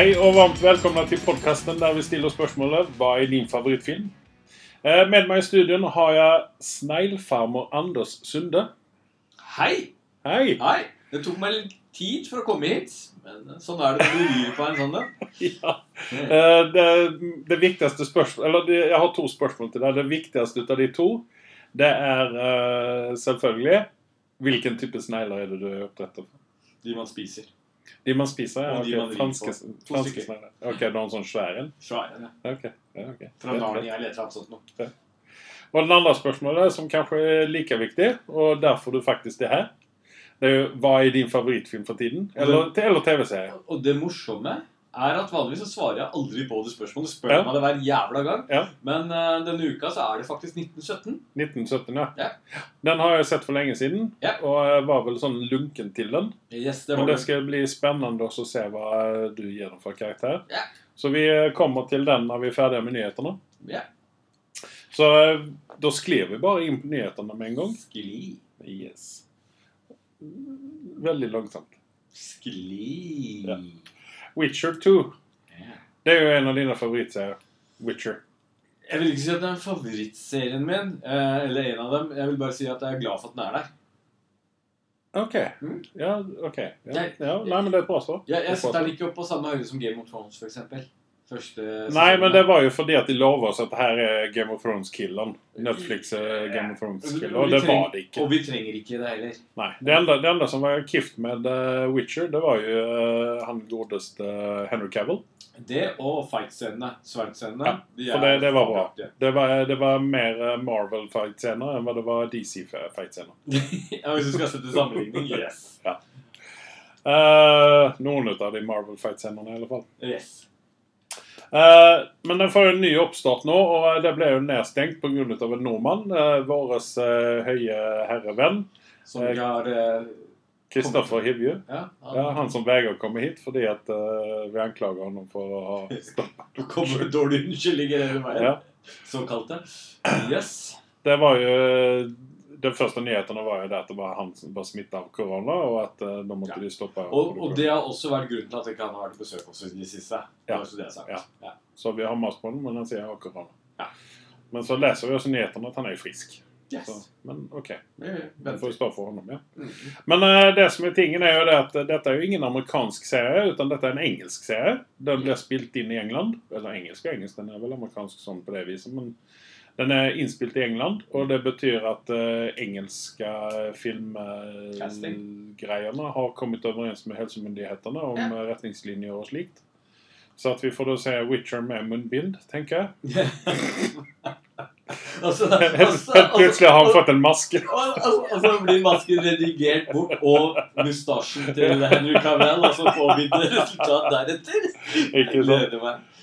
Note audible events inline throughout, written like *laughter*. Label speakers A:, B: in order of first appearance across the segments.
A: Hei og varmt velkomna til podkasten der vi stiller spørsmålet Hva er din favorittfilm? Eh, Med meg i studien har jeg sneglfarmer Anders Sunde.
B: Hei!
A: Hei!
B: Hei! Det tok meg litt tid for å komme hit. Men sånn er det når du rir på en sånn en. *laughs*
A: Ja. Eh, Det, det viktigste spørsmål Eller jeg har to spørsmål til deg. Det viktigste ut av de to, det er eh, selvfølgelig Hvilken type snegler er det du er opptatt av?
B: De man spiser.
A: De man spiser? Ja, okay.
B: man
A: franske, franske snegler. Ok, du har en sånn svær en?
B: Ja.
A: Okay. Ja, okay.
B: Fra Narnia eller et sånt noe.
A: Og den andre spørsmålet, som kanskje er like viktig, og derfor du faktisk er her, det er jo hva er din favorittfilm for tiden? Eller, eller TV-serie?
B: Og det morsomme er at vanligvis så svarer jeg aldri på det spørsmålet. Spør
A: Ja.
B: meg det hver jævla gang.
A: Ja.
B: Men uh, denne uka så er det faktisk 1917.
A: 1917, ja.
B: Ja.
A: Den har jeg sett for lenge siden, og jeg var vel sånn lunken til den.
B: Yes, det
A: Men det skal bli spennende også å se hva du gir den for karakter. Så vi kommer til den når vi er ferdige med nyhetene.
B: Ja.
A: Så eh, da sklir vi bare inn på nyhetene med en gang.
B: Skli.
A: Yes. Veldig langsomt.
B: Skli.
A: Witcher 2.
B: Ja.
A: Det er jo en av dine favorittserier. Witcher.
B: Jeg vil ikke si at det er favorittserien min, eh, eller en av dem. Jeg vil bare si at jeg er glad for at den er der.
A: OK.
B: Mm.
A: Ja, ok. Ja.
B: Jeg-
A: ja, nei, men det er et bra svar.
B: Jeg, jeg setter den ikke opp på samme høyde som Game of Thrones, for Første
A: Nei, men det var jo fordi at de lova oss at her er Game of Thrones-killeren. Netflix er Game of Thrones-killer, og det var det ikke.
B: Og vi trenger ikke det heller.
A: Nei, Det enda, det enda som var kift med The Witcher, det var jo uh, han godeste uh, Henry Cavill.
B: Det og fight-scenene. Sverd-scenene.
A: Ja, for det- det var bra. Det var, det var mer eh, Marvel-fight-scener enn det var DC-fight-scener. *laughs*
B: ja, hvis du skal sette sammenligning, yes.
A: Eh, noen av de Marvel-fight-scenene, i alle fall.
B: yes.
A: Eh, men den får jo en ny oppstart nå, og det ble jo nedstengt pga. en nordmann. Uh, Vår eh, høye herrevenn
B: Som vi har eh,
A: Kristoffer Hivju.
B: Ja, han,
A: Ja, han som veier å komme hit fordi at eh, vi anklager ham for å ha *laughs*
B: Nå kommer det dårlige unnskyldninger hele veien.
A: ja.
B: Såkalte. Yes.
A: Det var jo De første nyheten var jo det at det var han som var smitta av korona, og at uh, da måtte
B: Ja.
A: de stoppe.
B: Og, og det har også vært grunnen til at ikke han har vært på besøk hos oss i det siste.
A: Ja.
B: Det så det.
A: Ja.
B: Ja.
A: Så vi har mast på den, men han sier han har korona.
B: Ja.
A: Men så leser vi også nyhetene at han er frisk.
B: Yes.
A: Så, men OK. Det får stå for honom, ja.
B: Mm.
A: Men uh, det som er tingen er jo det at dette er jo ingen amerikansk serie, utan dette er en engelsk serie. Den blir spilt inn i England. Eller engelsk og engelsk, den er vel amerikansk sånn på det viset, men den er innspilt i England, og det betyr at uh, engelske filmgreiene har kommet overens med helsemyndighetene om
B: Ja.
A: eh, retningslinjer og slikt. Så at vi får da se Witcher med munnbind, tenker jeg. *laughs*
B: altså, *laughs* altså,
A: Plutselig har han
B: altså,
A: fått en maske. *laughs*
B: Og altså, så blir masken redigert bort, og mustasjen til Henry Cavell, og så får vi det resultat deretter.
A: Ikke sant?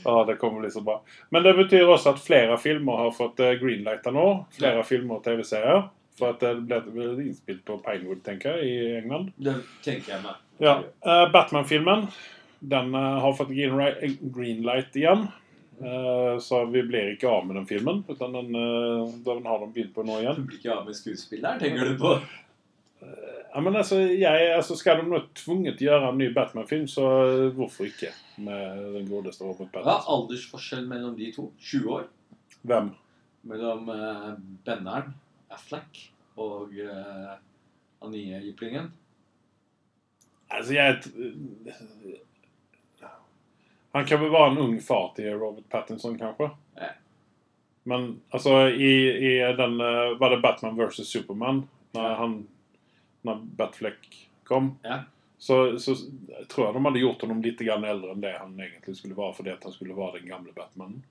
A: Ja, det kommer bli så bra. Men det betyr også at flere filmer har fått greenlighta nå. Flere filmer og TV-serier. For at det ble ble innspilt på Pinewood, tenker jeg, i England.
B: Det tenker jeg meg.
A: Ja, Uh, Batman-filmen den uh, har fått greenlight igjen. Eh, så vi blir ikke av med den filmen. Utan den, eh, den har de begynt på nå igjen.
B: Du blir ikke av med skuespilleren, tenker du på?
A: Ja, men altså, jeg, altså Skal de nå tvunget gjøre en ny Batman-film, så eh, hvorfor ikke? Med den godeste Robert
B: Hva er
A: aldersforskjellen
B: aldersforskjell mellom de to? 20 år?
A: Hvem?
B: Mellom uh, Benneren, Affleck, og uh, den nye jyplingen?
A: Altså, jeg Han kan vel være en ung far til Robert Pattinson, kanskje?
B: Ja.
A: Men altså, i, i den eh, Var det Batman versus Superman? Når
B: Ja.
A: han Når Batfleck kom?
B: Ja.
A: Så, så tror jeg de hadde gjort ham litt eldre enn det han egentlig skulle være, fordi han skulle være den gamle Batmanen.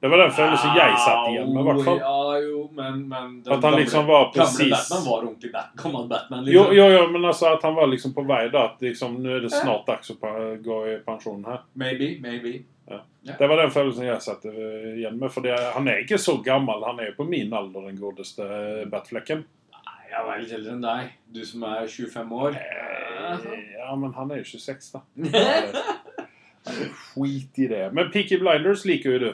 A: Det var den følelsen jeg satt igjen med, hvert fall.
B: Ja, jo, men, men den
A: At han liksom var
B: Gamle
A: precis
B: Batman var ordentlig Batman. Batman.
A: Jo,
B: Liksom.
A: jo, jo, men altså at han var liksom på vei da, at liksom, nå er det snart dags å gå i pensjon her.
B: Maybe, maybe.
A: Det var den følelsen jeg satt eh, igjen med. For han er ikke så gammel. Han er jo på min alder, den godeste Batflekken.
B: Jeg var litt eldre enn deg. Du som er 25 år.
A: Eh, Ja, men han er jo 26, da. *laughs* Skit i det. Men Peaky Blinders liker jo du.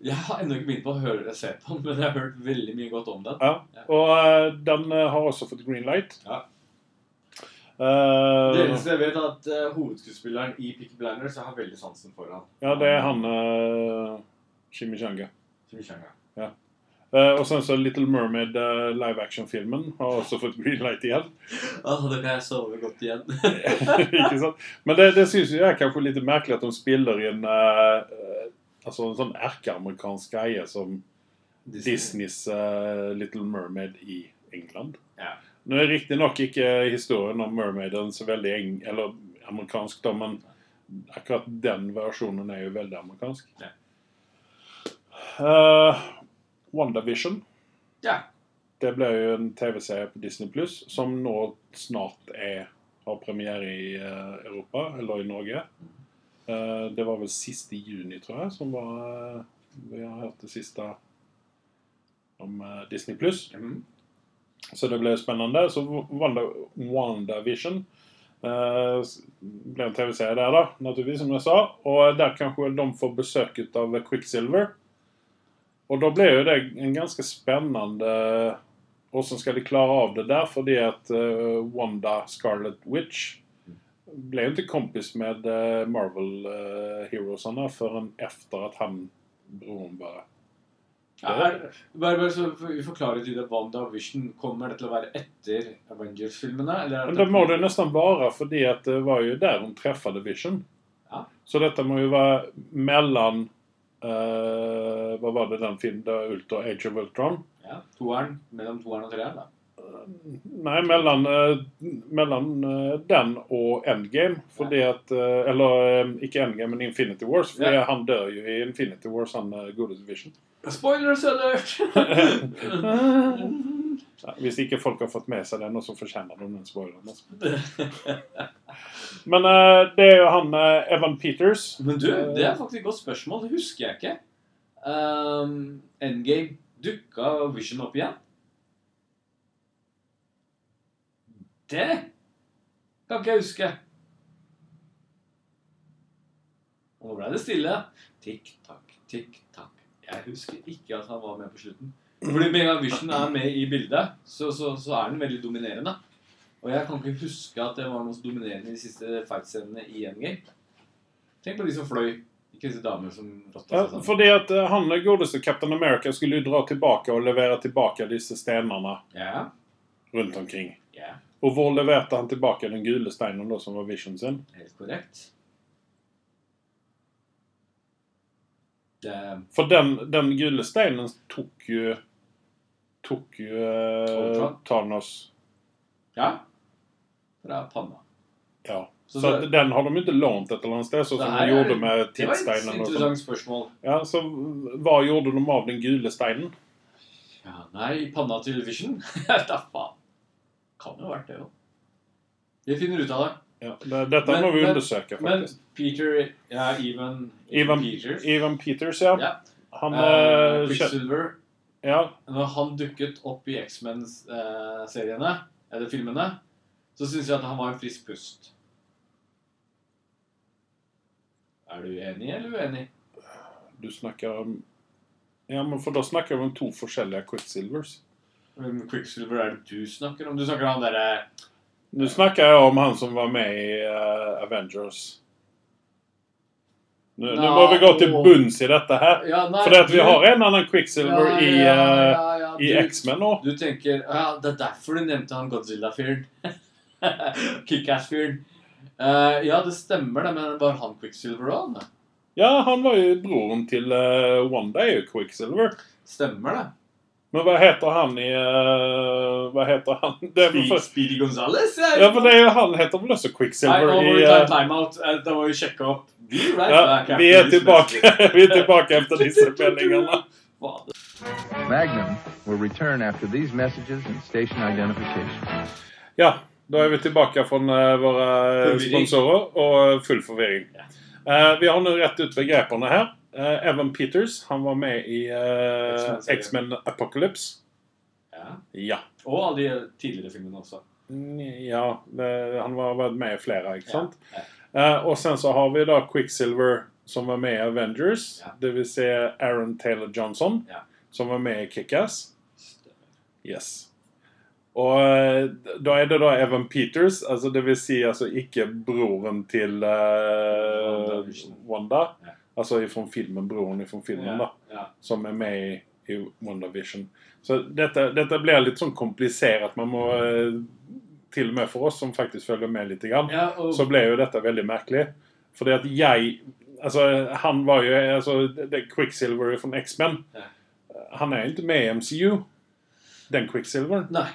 B: Jeg har ennå ikke begynt på å høre det se på den, men jeg har hørt veldig mye godt om den.
A: Ja. Og uh, den eh, har også fått green light.
B: Ja.
A: Uh,
B: Det eneste jeg vet, er at uh, hovedskuespilleren i Picky Blinders jeg har veldig sansen for han.
A: ja, det er han uh, Chimichanga.
B: Chimichanga.
A: Eh, og sen så Little Mermaid uh, live action-filmen har også fått greenlight igjen.
B: Oh, da kan jeg sove godt igjen. *laughs*
A: Ikke sant? Men det, det syns jeg er kanskje litt merkelig at de spiller inn uh, uh, altså en sånn erkeamerikansk greie som Disneys uh, Little Mermaid i England.
B: Ja.
A: Nå er riktignok ikke historien om Mermaiden så veldig eng eller amerikansk, da, men akkurat den versjonen er jo veldig amerikansk.
B: Ja.
A: WandaVision.
B: Ja.
A: Det ble jo en TV-serie på Disney Pluss som nå snart er, har premiere i eh, Europa, eller i Norge. Eh, det var vel siste juni, tror jeg, som var eh, Vi har hørt det siste om Disney Pluss.
B: Mm.
A: Så det ble spennende. Så Wanda, WandaVision eh, ble en TV-serie der, da, naturligvis, som jeg sa. Og der kanskje de får besøk av Quicksilver. Og da ble jo det en ganske spennende Hvordan skal de klare av det der? Fordi at uh, Wanda Scarlet Witch ble jo ikke kompis med uh, Marvel-heroesene før efter at han broren bare
B: Ja, er, bare, bare så vi forklarer til det WandaVision. Kommer det til å være etter Avengers-filmene? er
A: Men det må det nesten være, fordi at det var jo der hun treffet Vision.
B: Ja.
A: Så dette må jo være mellom eh, Hva var det den filmen? da Ultra Age of Ultron?
B: Ja, toeren, Mellom toeren og treeren, da.
A: Nei, mellom, uh, mellom den og Endgame. Fordi at eh, Eller ikke Endgame, men Infinity Wars. For
B: Ja.
A: han dør jo i Infinity Wars, han uh, godeste division
B: Spoilers alert! *laughs*
A: Ja, hvis ikke folk har fått med seg den, så fortjener de den spoileren. Altså. *laughs* Men uh, det er jo han uh, Evan Peters.
B: Men du, det er faktisk et godt spørsmål. Det husker jeg ikke. Um, Endgame dukka Vision opp igjen? Det kan ikke jeg huske. Og nå ble det stille. Tikk-takk, tikk-takk. Jeg husker ikke at han var med på slutten. Fordi Med en gang Vision er med i bildet, så, så, så er den veldig dominerende. Og jeg kan ikke huske at det var noe så dominerende i de siste fight-scenene i Endgame. Tenk på de som fløy. Ikke disse damene som rotta seg sammen.
A: fordi at eh, han godeste Captain America skulle jo dra tilbake og levere tilbake disse stenene
B: Ja,
A: rundt omkring.
B: ja,
A: Og hvor leverte han tilbake den gule steinen da, som var Vision sin?
B: helt korrekt. Det,
A: For den, den gule steinen tok jo Tok jo
B: Ultron?
A: Thanos
B: ja, fra panna.
A: Ja.
B: Så
A: Så,
B: det-
A: den har de ikke lånt et eller annet sted, så som
B: Det
A: de gjorde med
B: Det var et
A: tidssteinen. sånn.
B: interessant spørsmål.
A: Ja, så hva gjorde de av den gule steinen?
B: Ja, nei, panna til Vision? *laughs* da faen. Kan jo ha vært det, jo. Vi finner ut av det.
A: Ja, det, dette
B: Men-
A: må vi
B: men-
A: undersøke,
B: Men. Peter Ja, Even,
A: Even,
B: Peters.
A: Even Peters, ja.
B: Ja.
A: Han
B: uh,
A: eh,
B: Quicksilver.
A: Ja,
B: Når han dukket opp i X-Men-seriene, eller filmene, så syns jeg at han var en frisk pust. Er du enig eller uenig?
A: du snakker om Ja, men for da snakker vi om to forskjellige Quicksilvers.
B: Hvem Quicksilver er det du snakker om? Du snakker om han derre
A: Nå snakker jeg om han som var med i uh, Avengers. Nå, nå må vi gå til bunns i dette her.
B: ja, nei,
A: For vi har en annen Quicksilver
B: Ja,
A: i,
B: ja,
A: eh,
B: ja, ja,
A: i X-Men nå.
B: Du tenker Ja, det er derfor du nevnte han Godzilla-fyren. *laughs* *laughs* Kickass-fyren. Uh, ja, det stemmer, det, men var han Quicksilver òg?
A: Ja, han var jo broren til uh, One Day Quicksilver.
B: Stemmer det?
A: Men hva heter han i uh, Hva heter han? *laughs* Er for,
B: Speedy Gonzales?
A: ja, for det er, jo- han heter vel også
B: Nei,
A: Quicksilver
B: nå må
A: i
B: vi ta en timeout. Da må vi sjekke opp. Be right
A: Ja,
B: back
A: vi er tilbake, *laughs* vi er tilbake efter disse meldingene.
C: Magnum will return after these messages and station identification.
A: Ja, da er vi tilbake fra eh, våre eh,
B: Forvirring.
A: sponsorer og full forvirring.
B: Ja.
A: Eh, vi har nå rett ut begrepene her. Uh, Evan Peters han var med i uh,
B: X-Men-serien.
A: Apocalypse.
B: Ja.
A: Ja.
B: Og alle de tidligere filmene også.
A: ja det, han var vært med i flere, ikke sant?
B: Ja.
A: Eh, og sen så har vi da Quicksilver som var med i Avengers.
B: Ja.
A: Det vil si Aaron Taylor Johnson som var med i Kick-Ass. Yes. Og eh, da er det da Evan Peters, altså det vil si altså ikke broren til
B: uh,
A: Wanda.
B: Ja.
A: Altså fra filmen, broren fra filmen, da.
B: ja.
A: Som er med i, i WandaVision. Så dette, dette blir litt sånn komplisert. Man må eh, Til og med for oss som faktisk følger med litt, grann,
B: ja og,
A: så ble jo dette veldig merkelig. Fordi at jeg Altså, han var jo altså, Det er Quicksilver fra X-Men. Han er jo ikke med i MCU, den Quicksilveren.
B: Nei.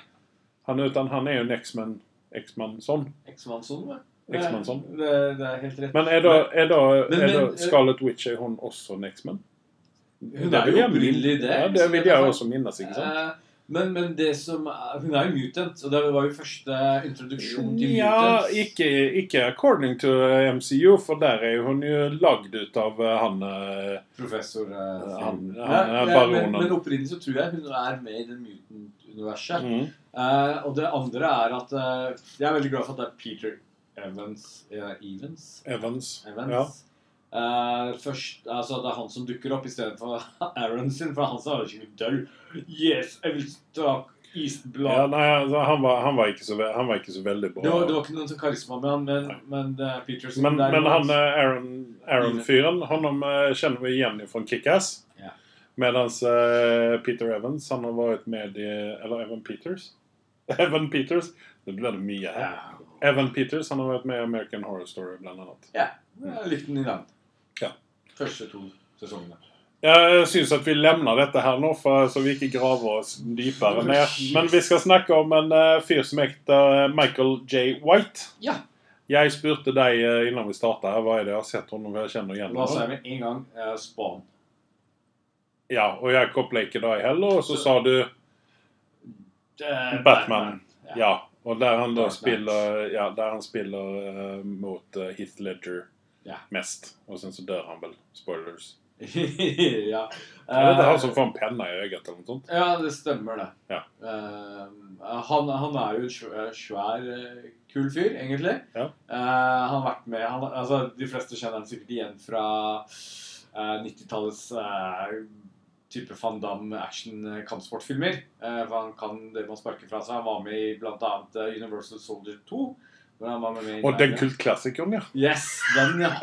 A: Han, utan han er jo en eksmann Eksmannsson.
B: Eksmannsson, ja.
A: X-Manson.
B: Det, det er helt rett.
A: Men er da, er da,
B: Men-
A: er da
B: men-
A: Scarlet Witch er hun også en X-Men?
B: Hun er jo opprinnelig det.
A: Ja, det vil jeg også minnes, ikke sant?
B: Eh, Men, men det som er, Hun er jo mutant, og det var jo første introduksjon til
A: Ja,
B: mutants.
A: ikke, ikke according to MCU, for der er hun jo lagd ut av eh, han eh,
B: Professor eh,
A: Han- han
B: Ja, ja,
A: baronen.
B: Men, men opprinnelig så tror jeg hun er med i det mutant-universet.
A: mm.
B: Uh, og det andre er at uh, Jeg er veldig glad for at det er Peter Evans uh, Evans?
A: Evans.
B: Evans.
A: Ja.
B: Først, altså Det er han som dukker opp istedenfor *laughs* Aaron sin, for han sa jo ikke død. Yes, I will talk East
A: Ja, nei, altså, han, var, han, var ikke så, han var ikke så veldig bra.
B: det, var, det var ikke noen sånn karisma med han, men, men uh, Peter sin
A: men, men han Aaron- Aaron-fyren, honom eh, kjenner vi igjen fra Kick-Ass.
B: Ja.
A: uh, Peter Evans, han har vært med i Eller Evan Peters? *laughs* Evan Peters. Det blir det mye her.
B: ja.
A: Evan Peters han har vært med i American Horror Story, blant annet.
B: Ja. Litt i den.
A: Ja.
B: Første to sesongene.
A: Jeg syns at vi lemner dette her nå, for, så vi ikke graver oss dypere ned. Men vi skal snakke om en uh, fyr som heter Michael J. White.
B: Ja.
A: Jeg spurte deg uh, innan vi starta her, hva er det jeg har sett henne og jeg kjenner igjen
B: Da sa
A: honom.
B: jeg med en gang uh, Spawn.
A: Ja, og ikke da heller, og så sa du
B: Batman.
A: Batman.
B: Ja.
A: ja. Og der han da spiller Ja, der han spiller uh, mot uh, Heath Ledger
B: Ja.
A: mest. Og sen så dør han vel. Spoilers. *laughs*
B: ja.
A: Er det
B: er
A: han som får en penne i øyet eller noe sånt?
B: Ja, det stemmer, det.
A: Ja.
B: Uh, han, han er jo en svær, eh, kul fyr, egentlig.
A: Ja.
B: Uh, han har vært med han, altså, De fleste kjenner han sikkert igjen fra eh, 90-tallets eh, type Van Damme action-kampsportfilmer. Eh, for han kan det man sparker fra seg. Han var med i bl.a. Uh, Universal Soldier 2. Hvor han var med i
A: Og den kultklassikeren, ja.
B: Yes, den, ja.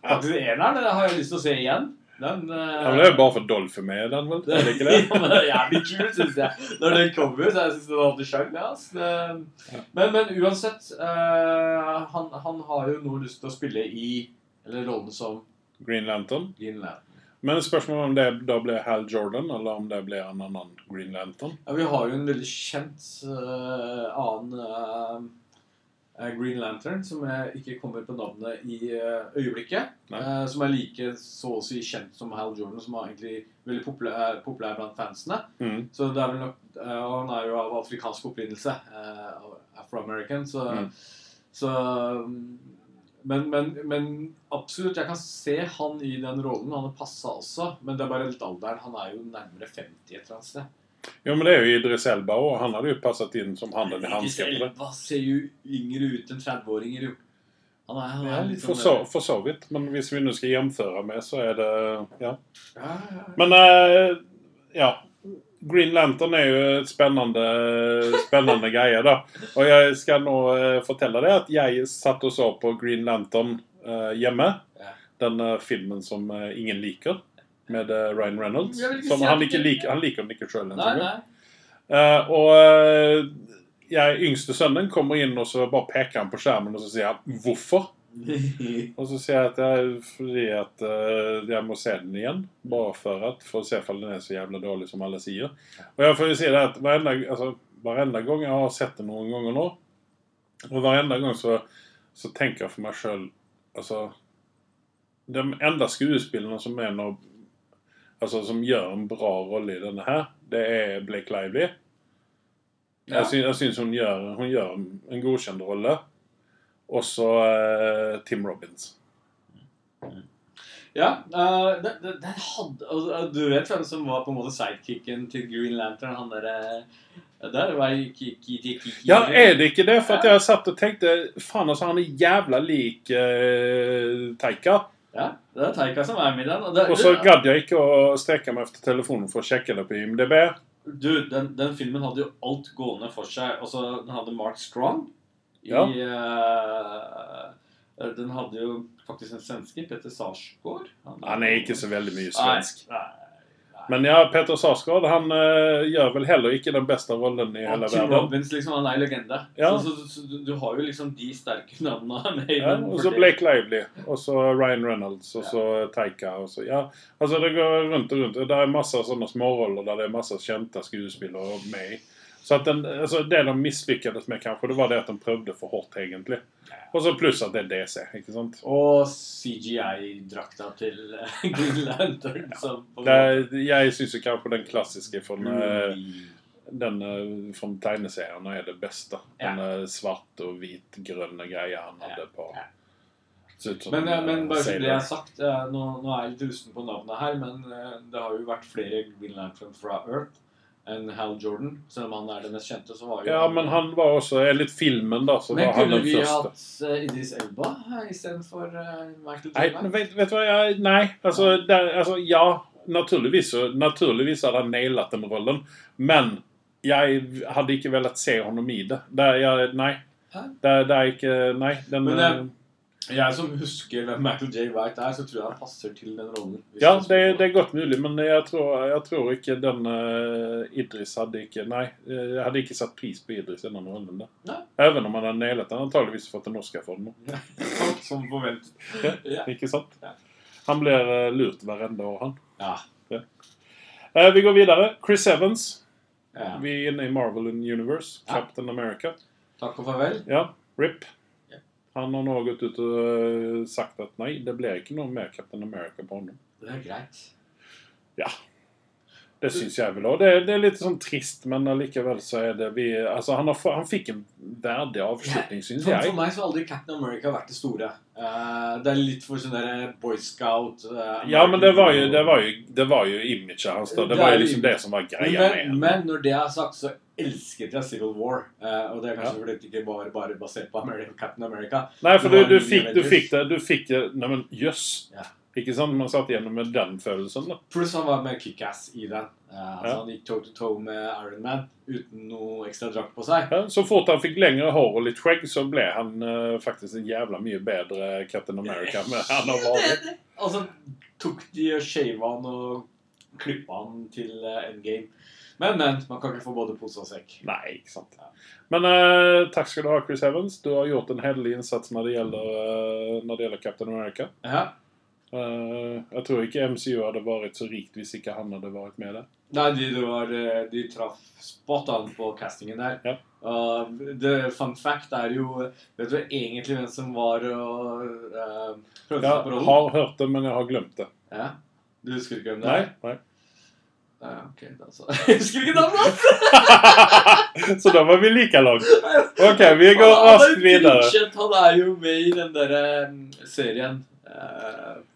B: Faktisk eneren. Det har jeg lyst til å se igjen. Den, uh...
A: ja men det er jo bare for Dolphy med den, vel? Er det ikke det? *laughs*
B: ja, men det er jævlig kult, syns jeg. Når den kommer, så jeg synes den hadde sjarm. Ja. Det- men, men uansett uh, han, han har jo nå lyst til å spille i Eller rollen som
A: Green Lantern.
B: Green Lantern.
A: Men spørsmålet om det da ble Hal Jordan, eller om det ble en annen Green Lantern.
B: Ja, vi har jo en veldig kjent uh, annen uh, Green Lantern, som jeg ikke kommer på navnet i uh, øyeblikket. Som er like så å si kjent som Hal Jordan, som er egentlig veldig populær, populær blant fansene.
A: Mm.
B: Så det er vel nok, og han er jo av afrikansk opprinnelse. Afro-American. Så,
A: Mm.
B: så mm, men, men, men absolutt, jeg kan se han i den rollen. Han har passa også, men det er bare litt alderen. Han er jo nærmere 50 et eller annet sted.
A: Jo, men det er jo Idris Elba, òg. han hadde jo passet inn som handen i
B: Idris
A: hansken på.
B: Elba ser jo yngre ut enn 30-åringer, jo. Han er, han er
A: Ja,
B: litt
A: for
B: sånn
A: så, for så vidt. Men hvis vi nå skal gjenføre med, så er det Ja.
B: Ja, ja, ja.
A: Men eh, ja. Green Lantern er jo et spennende, spennende *laughs* greie, da. Og jeg skal nå eh, fortelle deg at jeg satt og så på Green Lantern uh, hjemme. Den eh, filmen som uh, ingen liker, med uh, Ryan Reynolds. Som han, ikke liker, han liker den ikke sjøl. Og jeg, yngste sønnen kommer inn og så bare peker han på skjermen og så sier han 'hvorfor'? *laughs* Og så sier jeg at er fordi at eh, jeg må se den igjen. Bare for, at, for å se om den er så jævla dårlig som alle sier. Og jeg får jo si det at hverenda, altså, hverenda gang jeg har sett det noen ganger nå, og hverenda gang så, så tenker jeg for meg sjøl Altså De enda skuespillerne som er noe Altså som gjør en bra rolle i denne her, det er Blake Lively.
B: Ja.
A: Jeg, syns, jeg syns hun gjør, hun gjør en godkjent rolle. Og så uh, Tim Robins.
B: Ja, Uh, den, den, den hadde altså, Du vet hvem som var på en måte sidekicken til Green Lantern? Han derre Der var
A: Ja, er det ikke det? For at jeg satt og tenkte Faen, altså, han er jævla lik uh, Taika.
B: Ja, det er Taika som er med i den. Og, det,
A: Og så
B: det-
A: gadd jeg ikke å strekke meg etter telefonen for å sjekke det på IMDb.
B: Du, den, den filmen hadde jo alt gående for seg. Altså, Den hadde Mark Strong i
A: Ja.
B: eh, Den hadde jo faktisk en svenske, Petter Sarsgaard.
A: Han er ikke så veldig mye svensk.
B: Nei, nei.
A: Men ja, Peter Sarsgaard han uh, gjør vel heller ikke den beste rollen i hele verden.
B: Robbins, liksom, han er legende.
A: Ja.
B: Så, så, så, du- du har jo liksom de sterke navnene med i
A: Ja, og så Blake Lively, og så Ryan Reynolds, og så Taika. Og så, ja, altså Det går rundt og rundt. og Det er masse sånne småroller der det er masse kjente skuespillere med i. Så att den, alltså Det de mislykkes med, kanskje, det var det at de prøvde for hardt, egentlig. Og så pluss at det er DC, ikke sant?
B: Og CGI-drakta til eh, *laughs* Green Lantern. som på
A: Det, jeg syns kanskje den klassiske fra
B: Mm.
A: den eh, fra tegneseriene er det beste.
B: Ja.
A: Den eh, svart og hvit-grønne greia han hadde på.
B: ja.
A: Som
B: Men, eh, men
A: eh,
B: bare så det
A: jeg
B: har sagt, eh, nå, nå er jeg litt rusten på navnet her, men eh, det har jo vært flere Green Lantern fra Earth enn Hal Jordan. Selv om han er den mest kjente, så var jo
A: Ja, men han var også Litt filmen, da, så
B: Men
A: var han
B: kunne
A: den
B: vi
A: første.
B: hatt uh, Idris Elba istedenfor uh, Michael
A: Nei,
B: Jordan?
A: men vet, vet du hva? Jeg, nei, altså, der, altså Ja, naturligvis, naturligvis hadde han nailet den rollen. Men jeg hadde ikke villet se ham i det. det er, jeg, nei. Det, er- ikke Nei. Den,
B: Men,
A: eh,
B: Jeg som husker hvem Michael J. Wright er, så tror jeg han passer til den rollen.
A: ja, det, det er godt mulig, men jeg tror, jeg tror ikke den uh, Idris hadde ikke Nei, eh, jeg hadde ikke satt pris på Idris i den rollen. der. Even om han hadde nailet den. Antakeligvis fått en Oscar for den. *laughs* nå.
B: Som forventet.
A: Ja.
B: Ja.
A: Ikke sant?
B: Ja.
A: Han blir uh, lurt hver ende år, han.
B: Ja.
A: Eh, vi går videre. Chris Evans.
B: ja.
A: Vi er inne i Marvel Universe.
B: Ja.
A: Captain America.
B: Takk og farvel.
A: Ja, RIP.
B: Ja.
A: Han har nå gått ut og eh, sagt at nei, det blir ikke noe mer Captain America på ham.
B: Det er greit.
A: Det syns jeg vel òg. Det, det er litt sånn trist, men allikevel så er det vi Altså, han, har, han fikk en verdig avslutning, syns jeg.
B: for meg så har aldri Captain America vært det store. Uh, det er litt for sånn der Boy Scout uh,
A: Ja, men det var jo, det var jo, det var jo imaget hans. da. Det
B: Det
A: var jo liksom
B: image.
A: det som var greia
B: men,
A: med
B: men når det er sagt, så elsket jeg Civil War. Uh, og det er kanskje
A: Ja.
B: fordi det ikke var bare basert på American, Captain America.
A: Nei, for du, du, fikk, du fikk det. Du fikk det Nei, men jøss.
B: Ja.
A: Ikke sant? Man satt igjennom med den følelsen, da.
B: Pluss han var med kickass i den. Eh, altså
A: Ja.
B: Han gikk toe to toe med Iron Man uten noe ekstra drakt på seg.
A: Ja, så fort han fikk lengre hår og litt skjegg, så ble han eh, faktisk en jævla mye bedre Captain America enn *laughs* han har vært.
B: Og så tok de og shava han og klippa han til eh, endgame. Men, men. Man kan ikke få både pose og sekk.
A: Nei, ikke sant. Men eh, takk skal du ha, Chris Evans. Du har gjort en hederlig innsats når det gjelder, når det gjelder Captain America.
B: Ja.
A: Eh, jeg tror ikke MCU hadde vært så rikt hvis ikke han hadde vært med der.
B: Nei, de, var, eh, de traff spot on på castingen der.
A: Ja.
B: Og the fun fact er jo Vet du egentlig hvem som var og uh, prøvde
A: Jeg
B: seg på rollen?
A: har hørt det, men jeg har glemt det.
B: Ja. Du husker ikke hvem det
A: Nei,
B: er?
A: nei.
B: Ja, ok, da så. *laughs* Jeg husker ikke navnet hans! *laughs*
A: Så da var vi like langt. *laughs* Ok, vi går raskt videre.
B: Han er jo med i den derre serien eh, på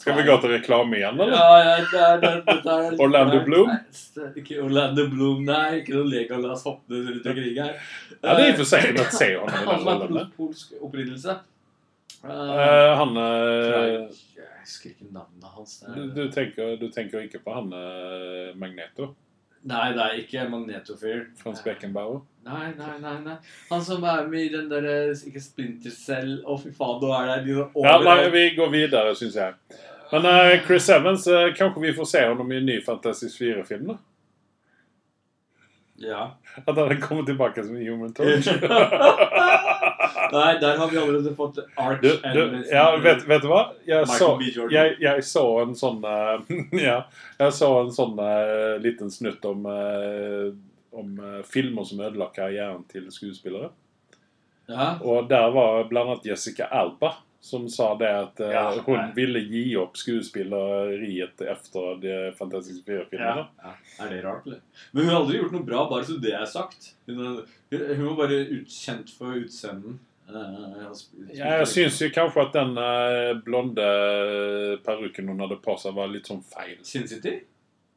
A: Skal vi gå til reklame igjen, eller?
B: Ja, ja, det er, det, er,
A: Orlando Bloom?
B: Nei, ikke Orlando Bloom, nei. Ikke noe Legolas hoppende rundt omkring her.
A: Ja, det er i for seg ikke se han i
B: Han
A: den
B: som er polsk opprinnelse. Uh,
A: Eh, han eh,
B: jeg husker ikke navnet hans.
A: Du, du, tenker, du tenker ikke på han eh, Magneto?
B: Nei, det er ikke Magnetofyr.
A: Frans Beckenbauer?
B: Nei, nei, nei, nei. Han som er med i den derre Ikke Splinter Cell Å, fy faen, nå er det de over.
A: Ja, nei, vi går videre, syns jeg. Men uh, Chris Evans, uh, kanskje vi får se ham i en ny Fantastisk 4-film? da?
B: Ja.
A: At han kommer tilbake som Human Torch? *laughs* *laughs*
B: Nei, der har vi allerede fått Arch
A: Du, du, ja, vet, vet du hva? Jeg så, jeg, jeg så en sånn eh, *laughs* Ja, jeg så en sånn uh, liten snutt om, uh, om uh, filmer som ødela karrieren til skuespillere.
B: Ja.
A: Og der var blant annet Jessica Alba som sa det at uh,
B: Ja,
A: hun
B: nei.
A: ville gi opp skuespilleriet etter de fantastiske
B: Ja.
A: Four-filmene.
B: ja. Er det rart, eller? Men hun har aldri gjort noe bra, bare så det er sagt. Hun, har- hun, var bare utkjent for utseendet. Eh,
A: Ja, jeg syns kanskje at den eh, blonde parykken hun hadde på seg, var litt sånn feil.
B: Sin City?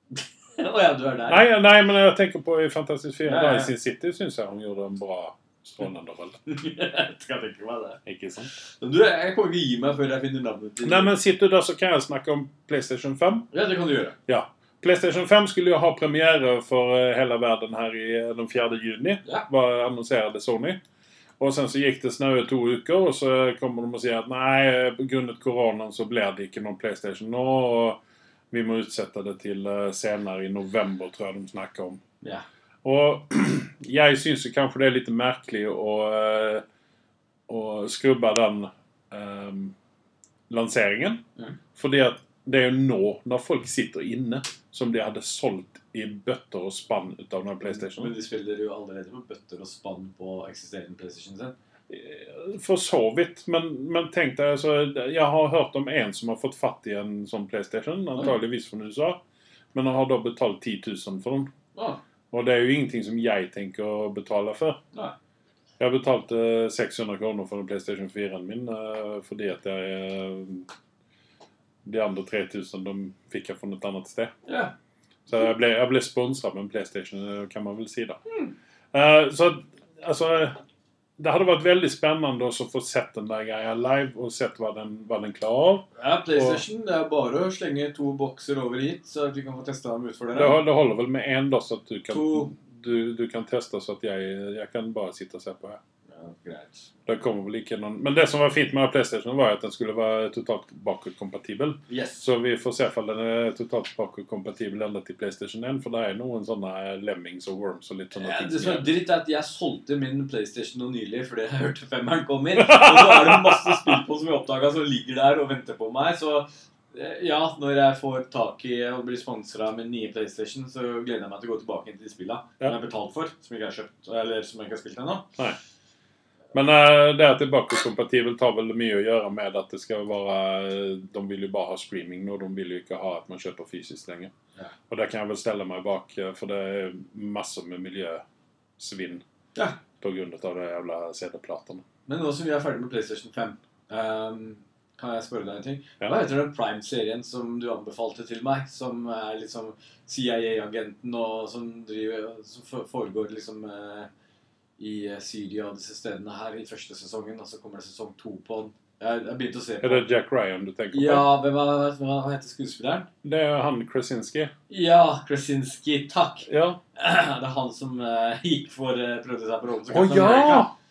B: *laughs* Å ja, du er der?
A: Nei, nei, men jeg tenker på i Fantastic 4.
B: Ja, ja.
A: I Sin City syns jeg hun gjorde en bra, strålende rolle. *laughs*
B: jeg skal tenke meg det.
A: Ikke sant?
B: Du, jeg kommer ikke gi meg før jeg finner navnet til
A: Nei, men sitter du der, så kan jeg snakke om PlayStation 5.
B: Ja, det kan du gjøre.
A: Playstation 5 skulle ju ha premiere för hele hela världen här i eh, den 4 juni.
B: Ja.
A: Var annonserade Sony. Och sen så gikk det snaue to uker, og så kommer de og sier at nei, grunnet koronaen så blir det ikke noen PlayStation nå. Og vi må utsette det til eh, senere i november, tror jeg de snakker om.
B: Ja.
A: Og *clears throat* jeg syns kanskje det er litt merkelig å, eh, å skrubbe den um, lanseringen.
B: Mm.
A: Fordi at det er jo nå, når folk sitter inne, som de hadde solgt i bøtter og spann ut av den PlayStation.
B: Men de spiller jo allerede på bøtter og spann på eksisterende PlayStation sin.
A: For så vidt, men, men tenk deg altså, Jeg har hørt om en som har fått fatt i en sånn PlayStation, antageligvis fra USA, men han har da betalt 10 000 for den.
B: Ah,
A: Og det er jo ingenting som jeg tenker å betale for.
B: nei.
A: Jeg betalte 600 kroner for den PlayStation 4-en min eh, fordi at jeg eh, De andre 3000 de fikk jeg fra et annet sted.
B: Ja.
A: Så jeg ble, jeg ble sponsa med en PlayStation, eh, kan man vel si. da. Eh, så altså Det hadde vært veldig spennende å få sett den der greia live og sett hva den, hva den klarer av.
B: ja, PlayStation. Det er bare å slenge to bokser over hit, så at vi kan få testa dem ut for dere.
A: Det, det holder vel med én, da, så at du kan, du, du kan teste, så at jeg, jeg kan bare sitte og se på her.
B: Greit.
A: Det kommer vel ikke noen... Men det som var fint med PlayStation, var at den skulle være totalt bakutkompatibel.
B: Yes.
A: Så vi får se om den er totalt bakutkompatibel enda til PlayStation 1, for det er noen sånne lemmings og worms og litt sånne
B: Ja,
A: ting.
B: det
A: som
B: er dritt, er at jeg solgte min PlayStation nå nylig fordi jeg hørte femmeren kom inn. Og så er det masse spill på som jeg oppdaga som ligger der og venter på meg. Så eh, ja, når jeg får tak i og blir sponsa med nye PlayStation, så gleder jeg meg til å gå tilbake inn til de spillene
A: Ja.
B: jeg har betalt for, som jeg ikke har kjøpt, eller som jeg ikke har spilt ennå.
A: Men eh, det at det er bakutkompatibelt har vel mye å gjøre med at det skal være De vil jo bare ha streaming nå, de vil jo ikke ha at man kjøper fysisk lenger.
B: Ja.
A: Og det kan jeg vel stelle meg bak, eh, for det er masse med miljøsvinn
B: Ja.
A: av de jævla CD-platene.
B: Men nå som vi er ferdig med PlayStation 5, um, kan jeg spørre deg en ting?
A: Ja.
B: Hva heter den Prime-serien som du anbefalte til meg? Som er liksom CIA-agenten og som, driver, som foregår liksom eh, i eh, Syria og disse stedene her i første sesongen, og så kommer det sesong to på den. Jeg jeg har å se på
A: Er det Jack Ryan du tenker på?
B: Ja, hvem er, hva heter skuespilleren?
A: Det er han Krasinski.
B: Ja, Krasinski, takk.
A: Ja. *clears throat*
B: Det er han som uh, gikk for uh, prøvde seg på rollen som Captain oh,
A: ja!
B: America.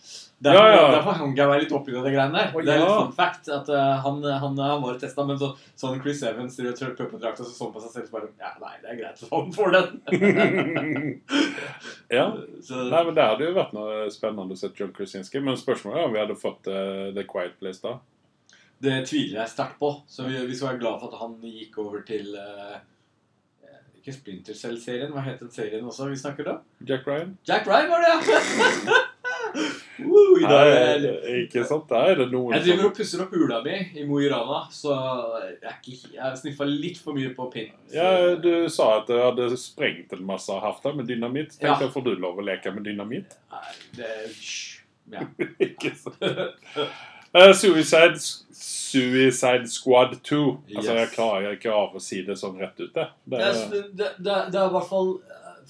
B: Derfor,
A: Ja, ja.
B: derfor hang jeg meg litt oppi det greiene der.
A: Å,
B: det er litt fun fact at uh, han, han, han var testa, men så sånn Chris Evans i rød puppedrakt og så så på seg selv så bare Ja, nei, det er greit, så han får den. *laughs*
A: ja. *laughs*
B: Så,
A: Nei, men Det hadde jo vært noe spennende å se John Krasinski. Men spørsmålet er om vi hadde fått uh, The Quiet Place da.
B: det tviler jeg sterkt på. Så vi, vi skal være glad for at han gikk over til uh, Ikke Splinter Cell-serien, hva het den serien også vi snakker om?
A: Jack Ryan?
B: Jack Ryan var det, ja! *laughs* Woo, i dag er
A: ikke sant? Da er noen
B: Jeg driver og pusser opp hula mi i Mo i Rana, så jeg, jeg sniffa litt for mye på pinn.
A: Ja, Du sa at du hadde sprengt en masse og haft det med dynamitt.
B: Ja.
A: Tenkte jeg, får du lov å leke med dynamitt?
B: Nei, det. Ja. *laughs*
A: ikke sant? Uh, Suicide, Suicide Squad 2. Altså,
B: Yes.
A: Jeg klarer ikke av å si det sånn rett ut. Det, det,
B: Det det, det, er i hvert fall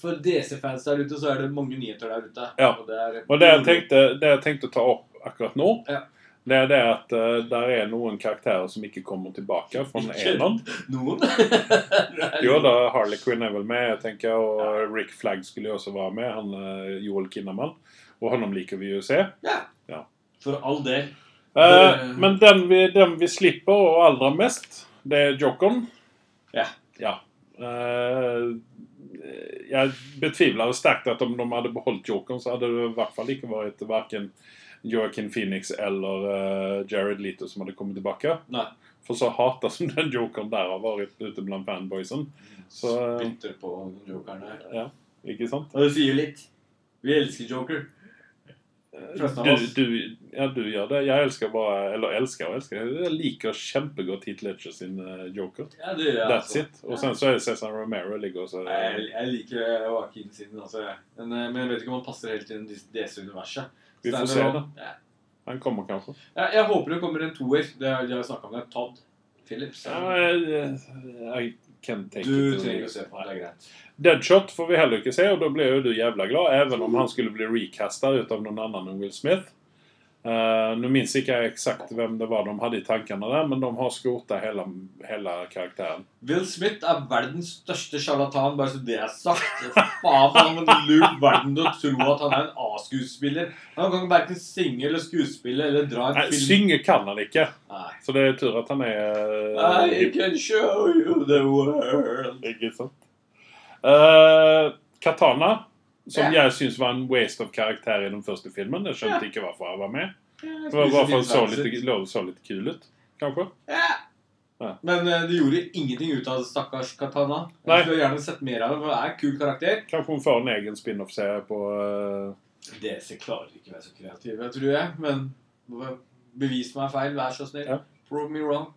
B: For DC-fans der ute, så er det mange nyheter der ute.
A: Ja.
B: Og det er,
A: og det jeg, tenkte, det jeg tenkte å ta opp akkurat nå,
B: Ja.
A: det er det at uh, der er noen karakterer som ikke kommer tilbake fra Enon.
B: Noen? *laughs* *laughs*
A: Jo da, Harley Quinn er vel med, jeg tenker, og Rick Flagg skulle jo også være med. Han eh, Joel Kinnaman. Og han liker vi jo å se.
B: For all del.
A: Uh,
B: Det-
A: men den vi, den vi slipper, og aller mest, det er Jokon.
B: Ja.
A: ja. Eh, jeg betviler sterkt at om de hadde beholdt Jokeren, så hadde det i hvert fall ikke vært verken Joaquin Phoenix eller uh, Jared Leto som hadde kommet tilbake.
B: Nei.
A: For så hata som den jokeren der har vært ute blant fanboysen. Så eh,
B: Bytter på her.
A: ja, ikke sant?
B: Og det sier jo litt. Vi elsker Joker.
A: Du, du, ja, du gjør det. Jeg elsker bare Eller elsker og elsker. Jeg liker kjempegodt Heat Ledger sin eh, Joker.
B: Ja, det gjør jeg
A: That's
B: altså.
A: it. Og sen så er det Cesar Romero ligger også
B: Jeg, jeg liker Joaquin sin, altså. Men, eh, men jeg vet ikke om han passer helt inn i DC-universet.
A: Vi får se, da.
B: Ja.
A: Han kommer kanskje.
B: Jeg, jeg håper det kommer en toer. Det har jeg snakka om det. Todd Phillips.
A: Ja, jeg, jeg can take
B: Du
A: it.
B: trenger ikke se på det er greit.
A: Deadshot får vi heller ikke se, og da blir jo du jævla glad. Even om han skulle bli recasta ut av noen annen enn Will Smith. Eh, nu minns ikke jeg exakt vem det var de hadde i tankene der, men de har skrota hele, hele karakteren.
B: Will Smith er verdens største sjarlatan, bare så det er sagt. Faen, han en lurt verden å tro at han er en A-skuespiller. Han kan verken synge eller skuespille eller dra en
A: Nei,
B: film.
A: synge kan han ikke,
B: Nei.
A: så det er tur at han er
B: I can show you the world.
A: Ikke sant? Uh, Katana, som
B: Ja.
A: jeg syns var en waste of karakter i den første filmen. Jeg skjønte ikke hvorfor jeg var med.
B: Ja,
A: Det var bare for så litt, lov så litt kul ut, kanskje.
B: Ja.
A: Ja.
B: Men uh, det gjorde ingenting ut av stakkars Katana.
A: Nei.
B: Jeg skulle gjerne sett mer av det, for det er en kul karakter.
A: Kanskje hun får en egen spin-off-serie på eh,
B: DC klarer ikke å være så kreative, tror jeg. Men bevis meg feil, vær så snill.
A: Ja.
B: Prove me wrong.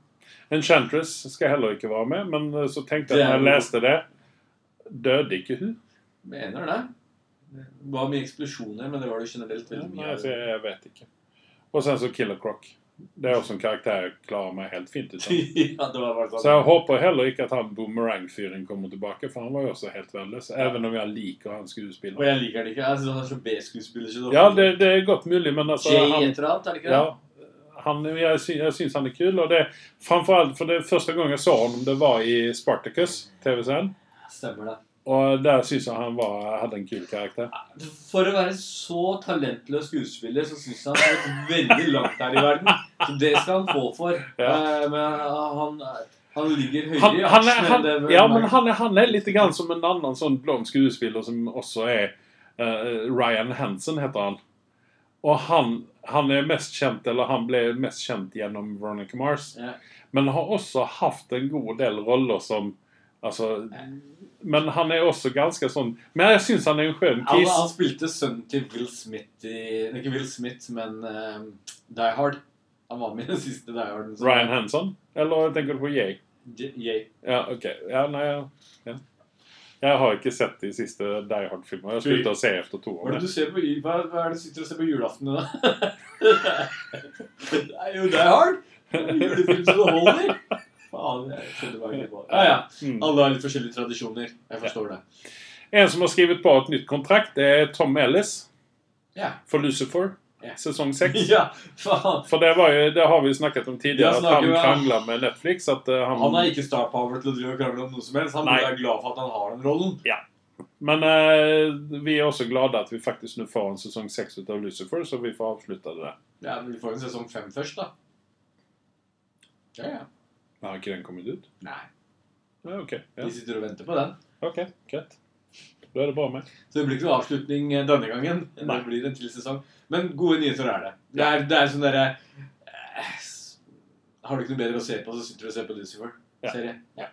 A: Enchantress skal heller ikke være med, men uh, så tenkte jeg når jeg leste det Døde ikke hun?
B: Mener det. Det var mye eksplosjoner, men det var det generelt veldig mye
A: nei,
B: av.
A: så jeg, vet ikke. Og sen så Killer Croc. Det er også en karakter jeg klarer meg helt fint uten. *laughs*
B: ja, sånn.
A: Så jeg håper heller ikke at han boomerang-fyren kommer tilbake, for han var jo også helt verdens. Even om jeg liker han
B: Og
A: skuespiller.
B: jeg liker det ikke. Jeg synes han er så B-skuespiller.
A: Ja, det, det er godt mulig, men altså
B: Jay
A: han,
B: etter alt, er det ikke det?
A: ja, han, jeg, sy, jeg syns han er kul. Og det framfor alt, for det første gang jeg så ham, det var i Spartacus, TV-serien.
B: Stemmer det.
A: Og der syns jeg han var, hadde en kul karakter.
B: For å være så talentløs skuespiller, så syns jeg han har gått veldig langt her i verden. Så det skal han få for.
A: Ja.
B: Eh, Men han, han ligger høyere
A: Han,
B: i
A: er,
B: aksjen
A: ja, men han er, han er litt grann som en annen sånn blond skuespiller som også er uh, Ryan Hansen, heter han. Og han, han er mest kjent, eller han ble mest kjent gjennom Veronica Mars.
B: Ja.
A: Men har også hatt en god del roller som Altså Men han er også ganske sånn Men jeg syns han er en skjønn kiss.
B: han spilte sønnen til Will Smith i Ikke Will Smith, men uh, Die Hard. Han var med i den siste Die Harden.
A: Ryan Hanson? Eller tenker du på Yay?
B: Yay.
A: Ja, ok. Ja, nei, ja. Jeg har ikke sett de siste Die Hard-filmene. Jeg har sluttet å se efter to
B: Hva er
A: år.
B: det du ser på, hva, er det du sitter og ser på julaften da? *laughs* det er jo Die Hard! Julefilm som det holder! Faen, jeg skjønner bare ikke på. Ja, ja.
A: Mm.
B: Alle har litt forskjellige tradisjoner. Jeg forstår det.
A: En som har skrevet på et nytt kontrakt, det er Tom Ellis
B: Ja.
A: for Lucifer.
B: Sesong
A: Säsong *laughs* 6.
B: Ja, faen.
A: For det, var jo, det har vi snakket om tidligere,
B: Ja,
A: at han krangla med Netflix. At eh, han,
B: Han har ikke star power til å drive og krangle om noe som helst. Han
A: Nei.
B: være glad for at han har den rollen.
A: Men eh, vi er også glade at vi faktisk nå får en sesong 6 av Lucifer, så vi får avslutte det der.
B: Ja, men Vi får en sesong fem først, da. Ja, ja.
A: Har ikke den kommet ut?
B: Nei.
A: Ja, ok. Ja.
B: Vi sitter og venter på den.
A: Ok, greit. Da er det bare meg.
B: Så det blir ikke noe avslutning eh, denne gangen.
A: Nei.
B: Det blir en til sesong. Men gode nyheter er det. Det er, det er sånn derre eh, Har du ikke noe bedre å se på, så sitter du og ser på Lucifer-serie. Ja.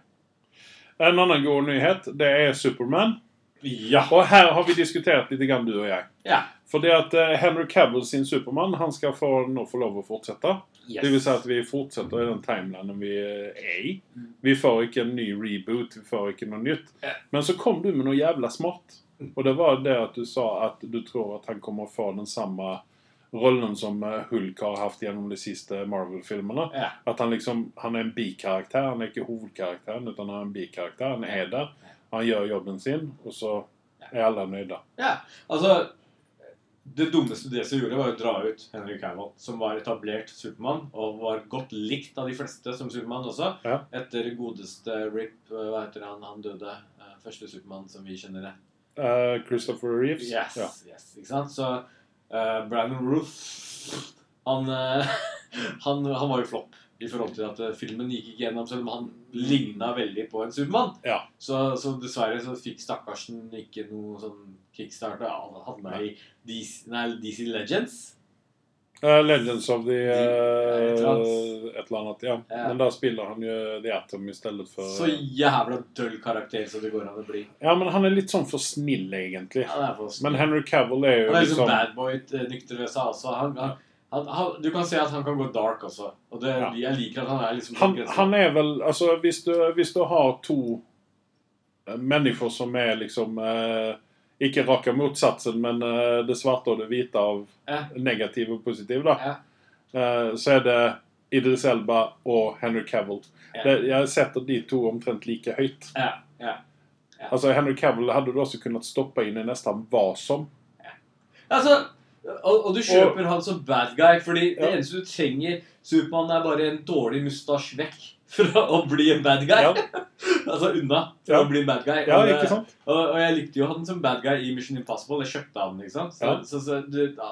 A: En annen god nyhet, det er Superman.
B: ja.
A: Og her har vi diskutert litt, grann, du og jeg.
B: Ja.
A: Fordi at eh, Henry Cavill sin Superman, han skal få, nå få lov å fortsette.
B: Yes.
A: Det vil si at vi fortsetter i den timelinen vi er i. Vi får ikke en ny reboot, vi får ikke noe nytt. Men så kom du med noe jævla smart. Og det var det at du sa at du tror at han kommer å få den samme rollen som eh, Hulk har hatt gjennom de siste Marvel-filmene.
B: Ja.
A: At han liksom, han er en bikarakter, han er ikke hovedkarakteren, men han er en bikarakter. Han er der, han gjør jobben sin, og så er alle nøyde.
B: Ja, altså Det dummeste det som gjorde, var å dra ut Henry Cavill, som var etablert Supermann, og var godt likt av de fleste som Supermann også.
A: Ja.
B: Etter godeste Rip eh, Hva heter han? Han døde. eh, Første Supermann som vi kjenner det.
A: Uh, Christopher Reeves.
B: Yes,
A: Ja.
B: yes, ikke sant? Så uh, Brandon Roof han, uh, *laughs* han, han var jo flopp i forhold til at eh, filmen gikk ikke gjennom, selv om han ligna veldig på en Supermann.
A: Ja.
B: Så, så dessverre så fikk stakkarsen ikke noe sånn kickstart. og Han havna i DC, nei, DC Legends.
A: Uh, Legends of the
B: annet.
A: Et eller annet, ja.
B: Ja.
A: Men da spiller han jo The Atom i stedet for
B: Så jævla døll karakter som det går an å bli.
A: Ja, men han er litt sånn for snill, egentlig.
B: Ja, det er for
A: Men Henry Cavill er jo
B: Han er liksom
A: liksom
B: bad boy nykter ved seg også. Han, han, han, han, du kan se at han kan gå dark også. Og det,
A: Ja.
B: jeg liker at han er liksom
A: han, han er vel Altså, hvis du, hvis du har to uh, mennesker som er liksom uh, Ikke rake motsatsen, men uh, det svarte og det hvite av
B: eh.
A: negativ og positiv, da. Eh, så er det Idris Elba og Henry Cavill.
B: Eh.
A: Det, jeg setter de to omtrent like høyt. Altså, Henry Cavill hadde du også kunnet stoppe inn i nesten hva som.
B: Altså, Og, og du kjøper han som bad guy, fordi det eneste du trenger Supermann er bare en dårlig mustasje vekk fra å bli en bad guy.
A: Ja. *laughs*
B: altså unna fra
A: Ja.
B: å bli en bad guy.
A: Ja,
B: og,
A: ikke sant?
B: og, og jeg likte jo han som bad guy i Mission Impossible. Jeg kjøpte han, liksom. Så,
A: Ja.
B: så, så du, ja,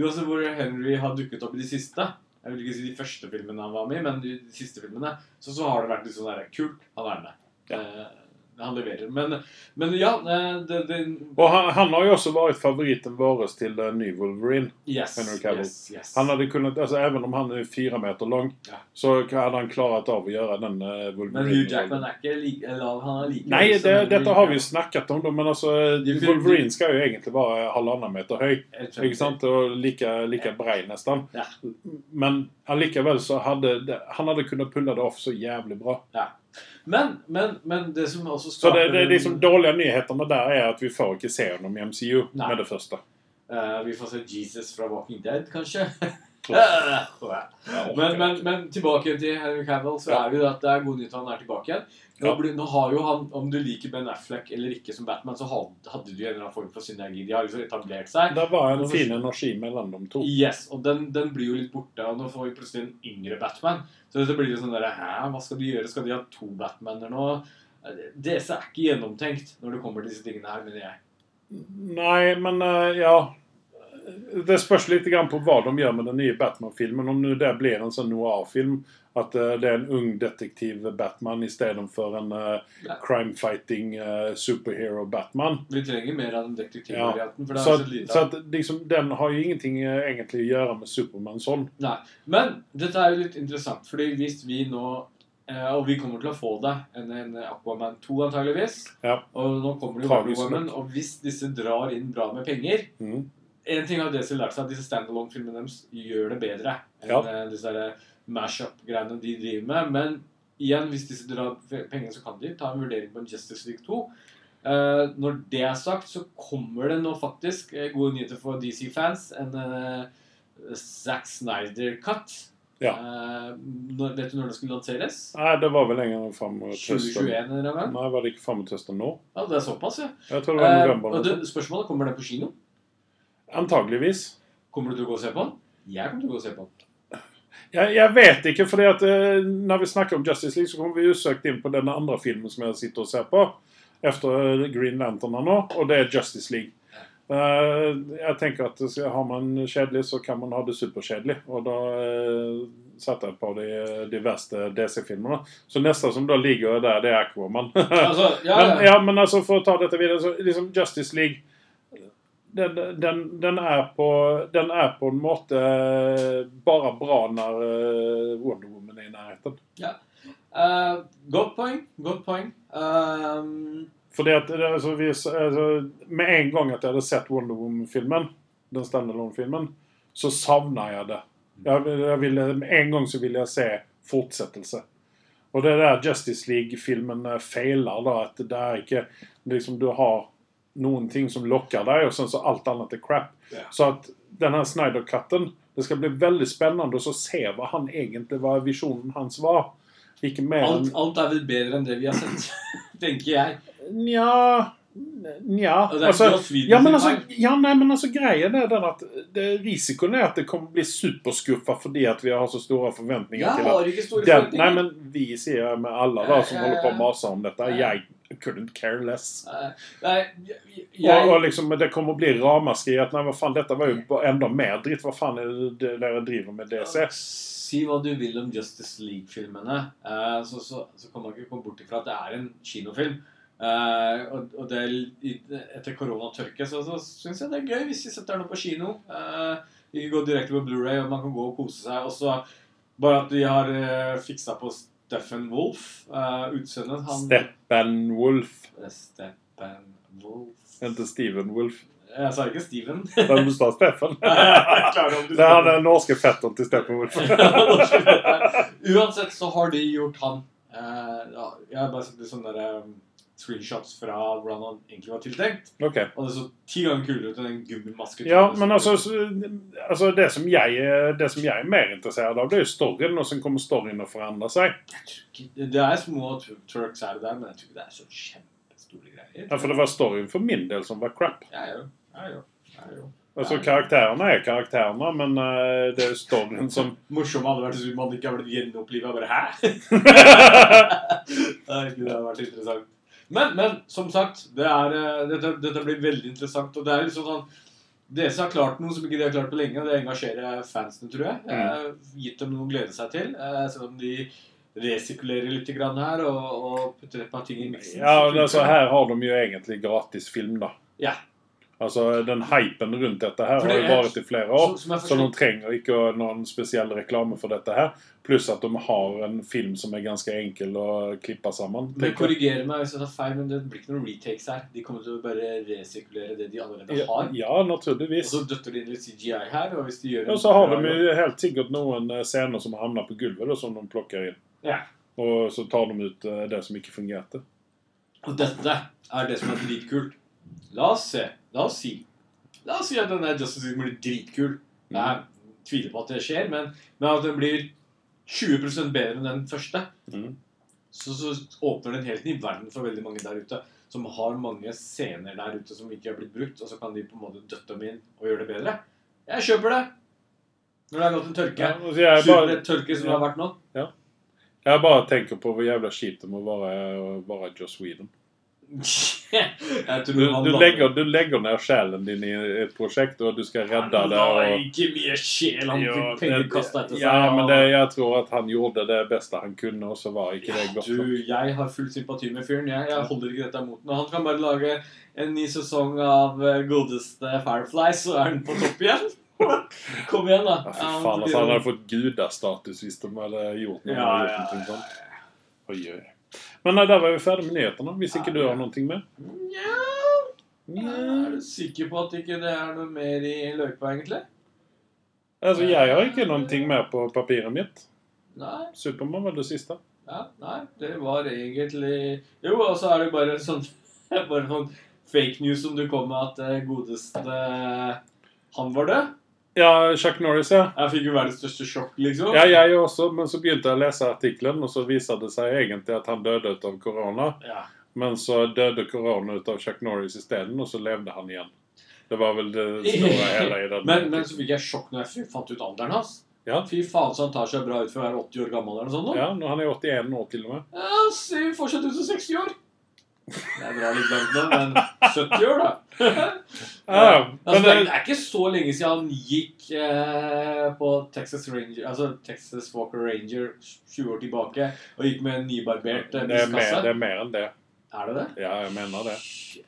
B: Uansett hvor Henry har dukket opp i de siste Jeg vil ikke si de første filmene han var med i, men de, de siste filmene, så, så har det vært litt sånn der kult. Han er med. Eh, han leverer. Men, men ja eh, det, det,
A: Og han, han har jo också varit favoriten vår till den ny Wolverine.
B: Yes.
A: Henry Cavill.
B: Yes, yes.
A: Han hade kunnat, alltså även om han är fyra meter lång,
B: Ja.
A: så hade han klarat av att göra den uh, Wolverine.
B: Men Hugh Jackman er ikke like eller, Han er like
A: Nej, det, detta har vi ju snackat om då, men alltså
B: Det-
A: Wolverine ska ju egentligen vara halvannen meter hög.
B: Helt
A: Ikke sant? Og lika, lika brei nesten.
B: Ja.
A: Men allikevel så hadde det, han hadde kunnet pulle det off så jævlig bra.
B: Men, men, men det som også
A: Så
B: det
A: det, det, de som dårlige nyhetene der er at vi får ikke se ham i MCU
B: Nei.
A: med det første.
B: Uh, Vi får se Jesus fra Walking Dead, kanskje. *laughs* Men, men, men tilbake til Henry Cavill, så er det jo at det er god nytt han er tilbake igjen. Nå,
A: Ja.
B: nå har jo han, Om du liker Ben Affleck eller ikke som Batman, så hadde du en eller annen form for synergi. De har liksom etablert seg.
A: Det var en fin energi mellom de to.
B: Yes, og den, den blir jo litt borte, og nå får vi plutselig en yngre Batman. Så det blir jo sånn der, Hæ, hva skal de gjøre? Skal de ha to Batmaner nå? DC er ikke gjennomtenkt når det kommer til disse tingene her, mener jeg.
A: Nei, men eh, ja Det spørs litt på hva de gjør med den nye Batman-filmen. Om det blir en sånn noir-film, at eh, det er en ung detektiv Batman istedenfor en uh, crime-fighting uh, superhero Batman.
B: Vi trenger mer av den detektivvarianten. Ja.
A: Så,
B: så
A: så at liksom, den har jo ingenting uh, egentlig å gjøre med Supermann sånn.
B: Nei. Men dette er jo litt interessant, fordi hvis vi nå Og vi kommer til å få det, en, en Aquaman 2 antageligvis.
A: Ja.
B: Og nå kommer det jo Aquaman, og hvis disse drar inn bra med penger
A: Mm.
B: En ting har DC lært seg, at disse standalone-filmene deres gjør det bedre enn
A: Ja.
B: eh, disse der mash-up-greiene de driver med. Men igjen, hvis disse drar pengene, så kan de ta en vurdering på en Justice League 2. Uh, når det er sagt, så kommer det nå faktisk eh, gode nyheter for DC-fans. En uh, Zack Snyder-cut.
A: Ja.
B: Uh, vet du når det skulle lanseres?
A: Nei, det var vel lenger fram mot høsten.
B: 2021 en eller annen gang?
A: Nei, var det ikke fram mot høsten nå?
B: Ja, det er såpass, ja.
A: Jeg tror det var
B: Eh,
A: november.
B: og det, spørsmålet kommer det på kino.
A: Antageligvis.
B: Kommer du til å gå og se på den? Jeg kommer til å gå og se på den.
A: Jeg, jeg vet ikke, for at eh, når vi snakker om Justice League, så kommer vi jo søkt inn på den andre filmen som jeg sitter og ser på. Efter eh, Green Lantern nå, og det er Justice League. Uh, jeg tenker at så har man kjedelig, så kan man ha det superkjedelig. Og da uh, satte jeg på de, de verste DC-filmene. Så neste som da ligger der, det er Aquaman. *laughs*
B: Altså, ja,
A: Men,
B: ja.
A: ja, men altså for å ta dette videre, så liksom Justice League den, den, den, er på, den er på en måte bare bra når eh, Wonder Woman er i nærheten.
B: Eh, godt poeng. Godt poeng. Um,
A: Fordi at altså, vi, altså, Med en gang at jeg hadde sett Wonder Woman-filmen, den standalone-filmen, så savna jeg det. Jeg, jeg ville, en gang så ville jeg se fortsettelse. Og det er der Justice League-filmen eh, feiler. da, At det er ikke liksom Du har noen ting som lokker deg, og sen så alt annet er crap.
B: Yeah.
A: Så at denne Snyder-cutten Det skal bli veldig spennende å se hva han egentlig hva visjonen hans var. Ikke mer
B: alt, alt er vel bedre enn det vi har sett, *laughs* tenker jeg.
A: Nja Nja altså, ja, men altså, ja, nei, men altså greien er den at det, risikoen er at det kommer bli superskuffa fordi at vi har så store forventninger
B: Jeg har ikke store
A: den, Nei, men vi sier jeg med alle da som holder på å mase om dette. Jeg couldn't care less.
B: Nei, jeg,
A: Og, og liksom, Det kommer å bli ramaskri at nei, hva faen, dette var jo enda mer dritt. Hva faen er det dere driver med DC?
B: Si hva du vil om Justice League-filmene, eh, så, så, så kan man ikke komme bort ifra at det er en kinofilm. Eh, og, og det er, etter koronatørke så, så syns jeg det er gøy hvis vi setter den opp på kino. Uh, vi kan gå direkte på Blu-ray og man kan gå og kose seg. Og så bare at de har uh, fiksa på Steffen Wolff. Uh, utseendet han
A: Steppen
B: Wolff
A: Ikke Steven Wolff.
B: Jeg sa ikke Steven. *laughs*
A: Den du sa Steffen. *laughs* Det er den norske fetteren til Steppenwolf. *laughs*
B: Uansett så har de gjort han uh, ja, Jeg har bare sett litt sånn der, um, screenshots fra hvordan han egentlig var tiltenkt.
A: Okay.
B: Og det så ti ganger kulere ut enn den gummimasken.
A: Ja, men altså, altså det, som jeg, det som jeg er mer interessert av, det er jo storyen. Og så kommer storyen å forandre seg.
B: Det er små tur- turks her og der, men jeg tror ikke det er så kjempestore greier.
A: Ja, For det var storyen for min del som var crap.
B: Ja, jo. Ja, jo. Ja, jo.
A: Altså, karakterene er karakterene, men uh, det er storyen som *laughs*
B: Morsomt hadde vært hvis man ikke hadde blitt gjenoppliva. Bare hæ? *laughs* *laughs* Det hadde vært interessant. Men, men som sagt, det er, eh, dette, dette blir veldig interessant. Og det er liksom sånn DC har klart noe som ikke de har klart på lenge, og det engasjerer fansene, tror jeg. jeg gitt dem noe å glede seg til. Eh, selv om de resirkulerer litt grann her og, og putter et par ting i miksen.
A: Ja,
B: så
A: altså, her har de jo egentlig gratis film, da.
B: Ja.
A: Altså, Den hypen rundt dette her har jo vært i flere år. Så de trenger ikke noen spesiell reklame for dette her. Pluss at de har en film som er ganske enkel å klippe sammen.
B: Men
A: tenker jeg.
B: korriger meg hvis jeg tar feil, men det blir ikke noen retakes her. De kommer til å bare resirkulere det de allerede har.
A: ja,
B: Og
A: naturligvis.
B: så døtter de inn litt CGI her, og hvis de gjør
A: ja, så har de jo helt sikkert noen eh, scener som havner på gulvet, da, som de plukker inn.
B: Ja.
A: Og så tar de ut eh, det som ikke fungerte.
B: Og dette er det som er dritkult. La oss se. La oss si. La oss si at den Justice League blir dritkul. Jeg tviler på at det skjer, men, men at den blir 20% bedre enn den første,
A: mm.
B: så, så åpner det en helt ny verden for veldig mange der ute som har mange scener der ute som ikke har blitt brukt, og så kan de på en måte døtte dem inn og gjøre det bedre. Jeg kjøper det! Når det har gått en tørke.
A: Ja, altså, bare,
B: tørke som det har vært nå.
A: jeg bare tenker på hvor jævla kjipt det må være å være Joss Whedon. Du, du, legger, du legger ned sjelen din i et prosjekt, og du skal redde
B: Han
A: det.
B: la
A: Og,
B: ikke mye sjel. Han
A: Jo,
B: fikk penger kasta etter seg.
A: ja, men det, jeg tror at han gjorde det beste han kunne, og så var ikke det godt
B: Du, jeg har full sympati med fyren. Jeg, jeg holder ikke dette mot Når Han kan bare lage en ny sesong av eh, godeste Firefly, så er den på topp igjen. *laughs* Kom igjen, da.
A: Ja, faen, altså, han hadde fått gudastatus hvis de hadde gjort noe.
B: ja, ja, ja, ja.
A: Oi, oi. Men nei, der var vi ferdig med nyhetene. Hvis ikke du har noe med?
B: Nja Er du sikker på at ikke det er noe mer i løypa, egentlig?
A: Altså, Jeg har ikke noe mer på papiret mitt.
B: Nei.
A: Supermann var det siste.
B: Ja, nei, det var egentlig Jo, og så er det bare sånn *laughs* Bare sånn fake news som du kom med at det godeste Han var død.
A: Ja, Chuck Norris, ja.
B: Jeg fikk jo verdens største sjokk, liksom.
A: Ja, jeg også, men så begynte jeg å lese artikkelen, og så viser det seg egentlig at han døde ut av korona.
B: Ja.
A: Men så døde korona ut av Chuck Norris isteden, og så levde han igjen. Det var vel det store hele i den. *laughs*
B: Men, men så fikk jeg sjokk når jeg fant ut alderen hans.
A: Ja.
B: Fy faen, så han tar seg bra ut for å være 80 år gammel eller noe sånt. nå.
A: Ja, nå- han er 81 år til og med.
B: Ja, ser fortsatt ut som 60 år. Det er bra litt langt nå, men 70 år, da. *laughs*
A: Ja,
B: altså, det, er, ikke så lenge siden han gikk eh, på Texas Ranger Altså Texas Walker Ranger 20 år tilbake og gikk med en nybarbert eh,
A: det, er mer, det er mer enn det.
B: Er det det?
A: Ja, jeg mener det.
B: Shit.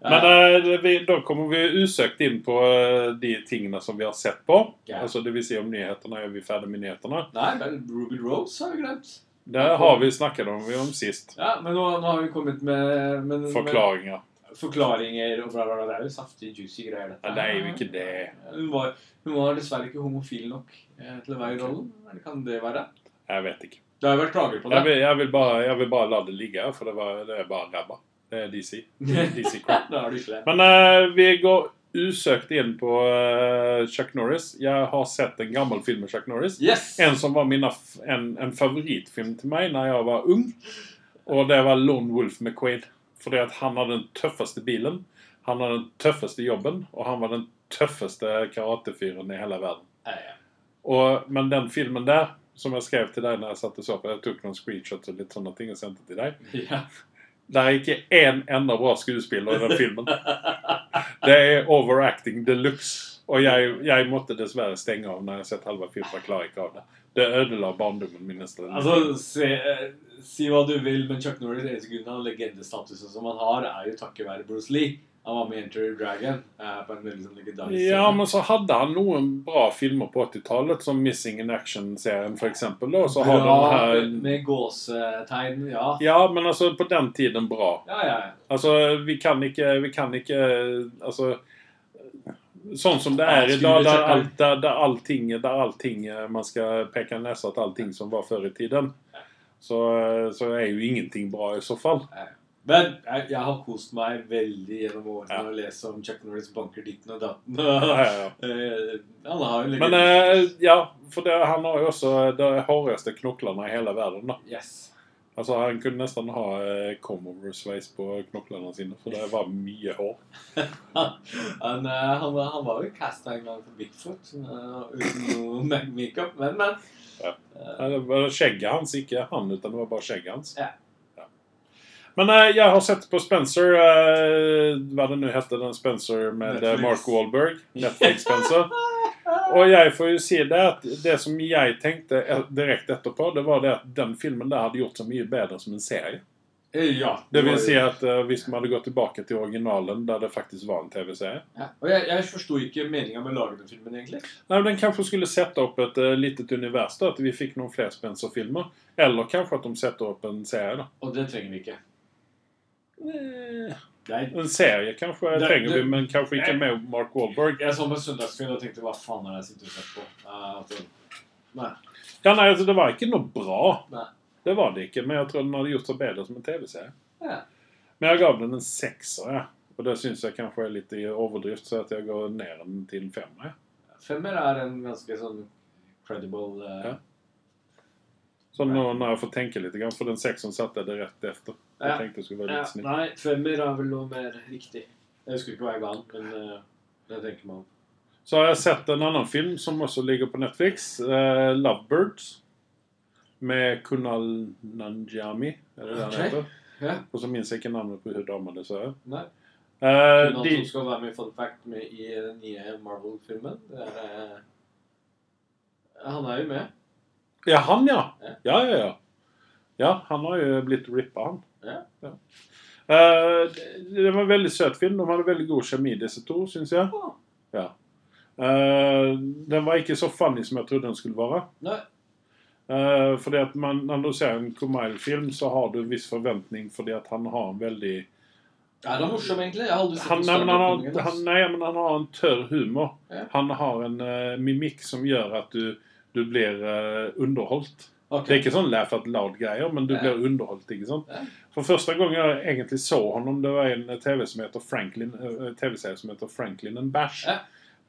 A: Men
B: Eh,
A: vi, da kommer vi usøkt inn på eh, de tingene som vi har sett på.
B: Yeah.
A: Altså det vil si om nyhetene. Er vi ferdig med nyhetene?
B: Nei, men Ruby Rose har vi glemt.
A: Det har vi snakket om, om sist.
B: Ja, men nå, nå har vi kommet med, med,
A: Forklaringer.
B: Forklaringer og bla, bla, bla. Det er jo saftig, juicy greier, dette.
A: Nei, det er jo ikke det.
B: Hun var, hun var dessverre ikke homofil nok eh, til å være i rollen. Eller kan det være?
A: Jeg vet ikke.
B: Det har jo vært klager på
A: Jeg
B: det.
A: vil, jeg vil, bare, jeg vil bare la det ligge, for det, var, det er bare ræva. Det er DC. DC *laughs*
B: da du.
A: Men eh, vi går usøkt inn på uh, Chuck Norris. Jeg har sett en gammel film med Chuck Norris.
B: Yes!
A: En som var mina, en, en favorittfilm til meg når jeg var ung. Og det var Lone Wolf McQuaid. Fordi at han hadde den tøffeste bilen. Han hadde den tøffeste jobben. Og han var den tøffeste karatefyren i hele verden. Og, men den filmen der, som jeg skrev til deg når jeg satte så på, jeg tok noen screenshots og litt sånne ting og sendte til deg.
B: Ja.
A: Det er ikke én enda bra skuespiller i den filmen. *laughs* Det er overacting de luxe. Og jeg, jeg måtte dessverre stenge av når jeg har sett halve filmen. Klarer ikke av det. Det ødela barndommen min.
B: Altså, se, eh, si hva du vil, men Chuck Norris eneste grunn av legendestatusen som han har, er jo takket være Bruce Lee. Han var med i Enter Dragon eh, på en veldig sånn legendarisk
A: Ja, men så hadde han noen bra filmer på 80-tallet, som Missing in Action-serien f.eks. Og så har
B: Bra
A: her
B: med gåsetegn, ja.
A: Ja, men altså, på den tiden bra.
B: Ja, ja. ja.
A: Altså, vi kan ikke Vi kan ikke Altså Sånn som det er i dag, der, alt, der, der, allting, der allting eh, Man skal peke nesa til allting som var før i tiden. Så, eh, så er jo ingenting bra i så fall.
B: Men jeg, jeg har kost meg veldig gjennom årene
A: Ja.
B: å lese om Chuck Norris banker ditten og datten.
A: Ja, ja, ja. *laughs*
B: Eh, Han har jo
A: Men eh, ja, for det, han har jo også de hardeste knoklene i hele verden. da.
B: Yes.
A: Altså, han kunne nesten ha eh, comover-sveis på knoklene sine, for det var mye hår. *laughs*
B: Han, eh, han, var- han var jo casta en gang på Bigfoot eh, uten noe *laughs* ma- makeup, men, men.
A: Ja. Det var skjegget hans, ikke han, utan det var bare skjegget hans.
B: Ja.
A: Men jeg har sett på Spencer, eh, hva det nå heter, den Spencer med
B: Netflix.
A: Mark Wahlberg. Netflix-Spencer. *laughs* Og jeg får jo si det at det som jeg tenkte e- direkte etterpå, det var det at den filmen der hadde gjort så mye bedre som en serie.
B: eh, ja.
A: Det vil si at uh, hvis man hadde gått tilbake til originalen, der det faktisk var en TV-serie
B: ja. Og jeg, jeg forsto ikke meninga med å lage den filmen, egentlig.
A: Nei, men Den kanskje skulle sette opp et uh, litet univers, da, at vi fikk noen flere Spencer-filmer. Eller kanskje at de setter opp en serie. da.
B: Og det trenger vi ikke.
A: Eh,
B: Jeg,
A: En serie kanskje
B: Det-
A: trenger vi, men kanskje ikke med Mark Wahlberg.
B: jeg så med Søndagskveld og tenkte hva faen er det jeg sitter og ser på? Uh, det- nei.
A: Ja, nei, altså, Det var ikke noe bra.
B: Nei.
A: Det var det ikke, men jeg tror den hadde gjort seg bedre som en TV-serie.
B: Ja.
A: Men jeg gav den en sekser, ja. og det syns jeg kanskje er litt i overdrift, så at jeg går ned den til en femmer. Ja.
B: Femmer er en ganske sånn credible Uh...
A: Ja. Så nå når jeg får tenke litt, grann, for den sekseren satte jeg det rett efter. Jeg
B: Ja.
A: tenkte det skulle være litt snill.
B: Nei, femmer er vel noe mer riktig. Jeg husker ikke hva jeg ga den, men uh, det tenker man.
A: Så har jeg sett en annen film som også ligger på Netflix. Uh, 'Lovebirds'. Med Kunal Nanjami. Er det det han heter?
B: Ja.
A: Og så minnes jeg ikke navnet på hun dama, dessverre.
B: Nei.
A: Uh,
B: Hun
A: de,
B: som skal være med i Fun Fact med i den nye Marvel-filmen. Eh, Han er jo med.
A: ja, han, ja.
B: Ja.
A: Ja, ja, ja. Ja, han har jo blitt rippa, han.
B: Ja.
A: Eh, det, det var en veldig søt film. De hadde veldig god kjemi, disse to, syns jeg.
B: Oh.
A: Ja. Uh, den var ikke så funny som jeg trodde den skulle være.
B: Nei.
A: Uh, fordi at man, Når du ser en Kumail-film, så har du en viss forventning fordi at han har en veldig
B: Er han morsom, egentlig?
A: Han, nei, men han, har, han, nei, men han har en tørr humor.
B: Ja.
A: Han har en uh, mimikk som gjør at du, du blir underholdt.
B: Ok.
A: Det er ikke sånn laugh at loud-greier, men du
B: Ja.
A: blir underholdt. ikke sant?
B: Ja.
A: For første gang jeg egentlig så ham, det var en TV som heter Franklin, eh, TV-serie som heter Franklin and Bash.
B: Ja.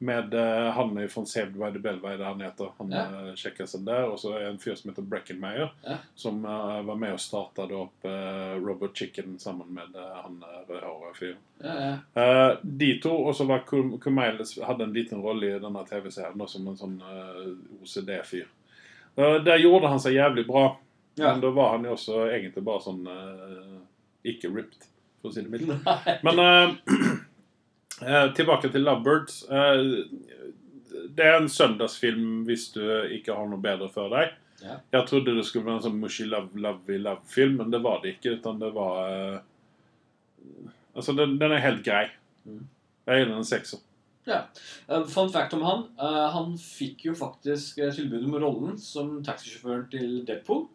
A: Med uh, han fra Saved by the Bell, er det han heter? Han
B: Ja.
A: ja. seg der. Og så er en fyr som heter Breckenmeyer, som uh, var med og startet opp uh, Robot Chicken sammen med uh, han uh, rødhåra fyren. Eh, de to, og så var Kum- Kumail hadde en liten rolle i denne TV-serien som en sånn eh, OCD-fyr. Uh, der gjorde han seg jævlig bra,
B: Ja.
A: men da var han jo også egentlig bare sånn uh, ikke ripped, for å si det mildt. *laughs* Men eh, *clears throat* eh, tilbake til Lovebirds. Uh, det er en søndagsfilm hvis du ikke har noe bedre for deg.
B: Ja.
A: Jeg trodde det skulle være en sånn mushy love, lovey love-film, men det var det ikke. Utan det var eh, Altså, den, den er helt grei.
B: Mm.
A: Jeg gir den en sekser.
B: Eh, Fun fact om han. Uh, han fikk jo faktisk eh, tilbud om rollen som taxisjåføren til Deadpool.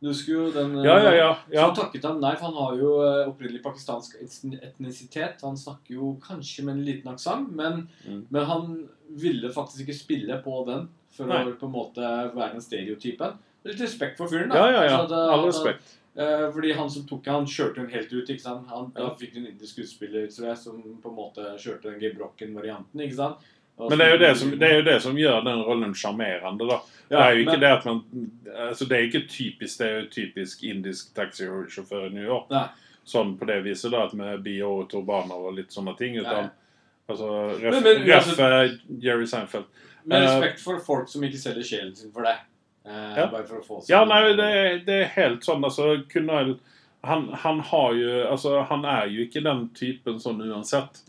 B: Du husker jo den
A: Ja, ja, ja. ja.
B: Så takket han nei, for han har jo opprinnelig pakistansk etnisitet. Han snakker jo kanskje med en liten aksent, men,
A: Mm.
B: men han ville faktisk ikke spille på den for
A: Nei.
B: å på en måte være den stereotypen. Litt respekt for fyren, da.
A: Ja, ja, ja. All
B: at-
A: respekt.
B: Eh, fordi han som tok han kjørte den helt ut. ikke sant? Han, Da fikk du en indisk skuespiller tror jeg, som på en måte kjørte den Gabe Brocken-varianten. ikke sant? Og
A: Men det er, jo det, som, det er jo det som gjør den rollen sjarmerende, da.
B: Ja,
A: det er jo ikke
B: men-
A: det at man altså Det er ikke typisk Det er jo typisk indisk taxisjåfør i New York.
B: Nei.
A: Sånn på det viset, da, at med bio og turbaner og litt sånne ting. Utan altså Ref,
B: men,
A: ref
B: altså-
A: Jerry Seinfeld.
B: Med
A: Eh,
B: respekt for folk som ikke selger sjelen sin for det. Eh,
A: Ja.
B: Bare for å få
A: Ja, nei, det, det er helt sånn, altså Kunnel, han, han har jo Altså, han er jo ikke den typen sånn uansett.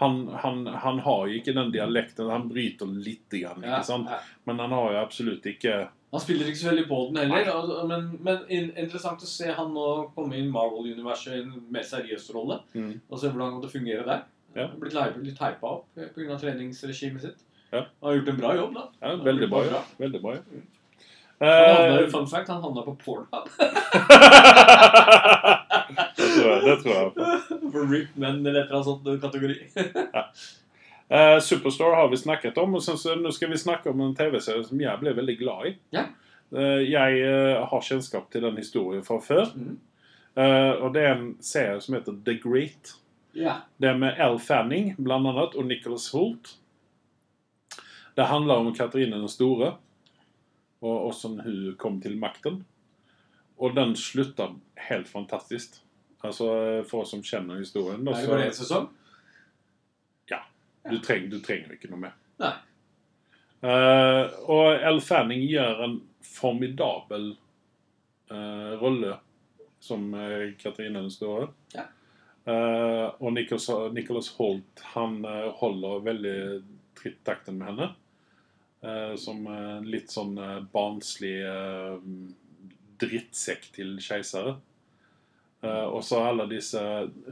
A: Han, han, han har jo ikke den dialekten. Han bryter litt, grann, ikke sant? Men han har jo absolutt ikke
B: Han spiller ikke så veldig på den heller. altså, Men, men in, interessant å se han nå komme inn i Marvel-universet i en mer seriøs rolle.
A: Mm.
B: Og se hvordan det fungerer der.
A: Ja.
B: Blitt litt hypa opp pga. treningsregimet sitt.
A: Ja.
B: Han har gjort en bra jobb, da.
A: Ja, veldig bra. bra. Veldig bra, Eh,
B: fun fact, han havna på Pornhub. *laughs* *laughs*
A: det, tror jeg, det tror jeg på.
B: For RIP men eller et eller annet sånt kategori. *laughs*
A: uh, Superstore har vi snakket om, og nå skal vi snakke om en TV-serie som jeg ble veldig glad i.
B: Ja.
A: Uh, jeg eh, har kjennskap til den historien fra før. Mm. Og det er en serie som heter The Great.
B: Ja.
A: Det er med Elle Fanning blant annet, og Nicholas Holt. Det handler om Katarina den store, og hvordan hun kom til makten. og den slutta helt fantastisk. Altså, For oss som kjenner historien. Da,
B: Er det bare én sesong?
A: du, treng, du trenger ikke noe mer.
B: Nei.
A: Uh, og Elle Fanning gjør en formidabel uh, rolle som uh, Katrine den store.
B: Ja.
A: Uh, og Nicholas, Nicholas Holt han holder veldig tritt takten med henne. Eh, som en litt sånn eh, barnslig eh, drittsekk til keisere. Eh, og så alle disse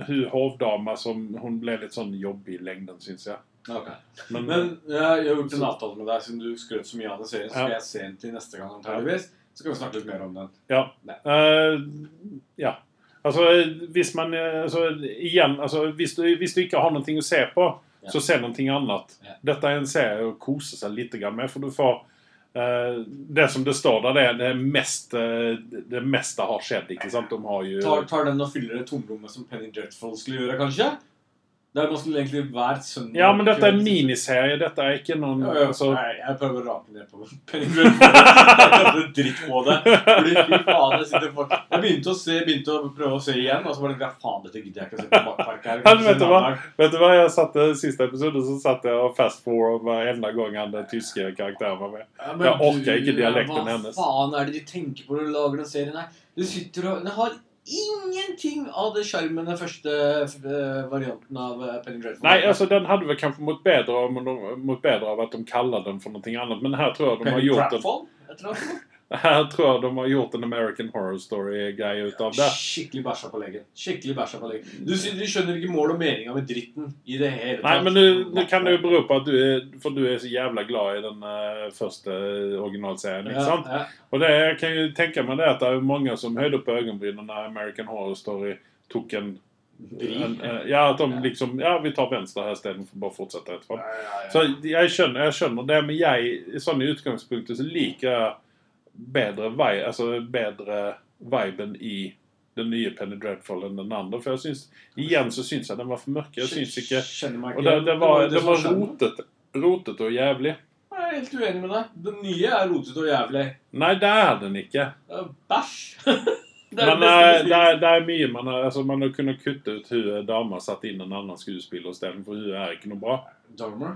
A: Hun hovdama som Hun ble litt sånn jobbig i lengden, syns jeg.
B: Okay.
A: Men,
B: Men jeg har gjort en avtale med deg siden du skrøt så mye av den serien. Så skal
A: Ja.
B: jeg se den til neste gang, antageligvis. Så skal vi snakke litt mer om den.
A: Ja. Eh, ja. Altså, hvis man eh, altså, Igjen, altså, hvis, du, hvis du ikke har noe å se på. Så se annet.
B: Ja.
A: Dette er en serie å kose seg litt grann med, for du får Uh, Det som det står der, det er det meste, det meste har skjedd. ikke sant? De har jo
B: Tar, tar den og fyller det tomrommet som Penny Dreadful skulle gjøre, kanskje? Der man skulle egentlig hver søndag
A: Ja, men dette er en miniserie. Dette er ikke noen
B: Ja, ja,
A: altså,
B: Nei, jeg prøver å rake ned på *laughs* prøvde dritt på det. Fordi fy faen, jeg sitter for... Jeg begynte å, se, begynte å prøve å se igjen, og så var det ja, faen, dette gidder jeg ikke å se på bakpark her.
A: Men vet du hva? Vet du hva, jeg satt eh, Siste episode så satt jeg og fast forward hver enda gang den tyske karakteren var med.
B: Ja,
A: Jeg orker ikke
B: du,
A: dialekten hennes.
B: Hva faen er det de tenker på når de lager den serien her? Du sitter og Det har ingenting av det sjarmen den første eh, varianten av eh, Penny Dreadful.
A: Nei, altså den hadde vel kanskje mot bedre, mot bedre av at de kaller den for noe annet, men her tror jeg de har
B: Penny
A: gjort en,
B: Crapfall?
A: Her tror jeg de har gjort en American Horror Story-greie ut av det.
B: Skikkelig bæsja på leggen. Skikkelig bæsja på leggen. Du, du, skjønner ikke mål og meninga med dritten i det hele tatt.
A: Nei, men du, du kan det jo bero på at du er For du er så jævla glad i den eh, første originalserien, ikke sant?
B: Ja, ja.
A: Og det jeg kan jo tenke meg det at det er mange som høyde på øyenbrynene når American Horror Story tok en,
B: Vri.
A: en eh, Ja, at de liksom Ja, vi tar venstre her istedenfor bare å fortsette etterfra.
B: Ja, ja, ja.
A: Så jeg skjønner, jeg skjønner det, men jeg sånn i utgangspunktet så liker jeg bedre, vei, altså bedre viben i den nye Penny Dreadful enn den andre. For jeg synes, igjen så syns jeg den var for mørk. Jeg syns ikke Og det, det var, det var rotete, rotete og jævlig.
B: Jeg er helt uenig med deg. Den nye er rotete og jævlig.
A: Nei, det er den ikke.
B: Bæsj. *laughs* Det
A: Men
B: er det
A: eh, det, er, det er mye man har altså, Man har kunnet kutte ut hun dama satt inn en annen skuespiller istedenfor. Hun er ikke noe bra.
B: Dogmer?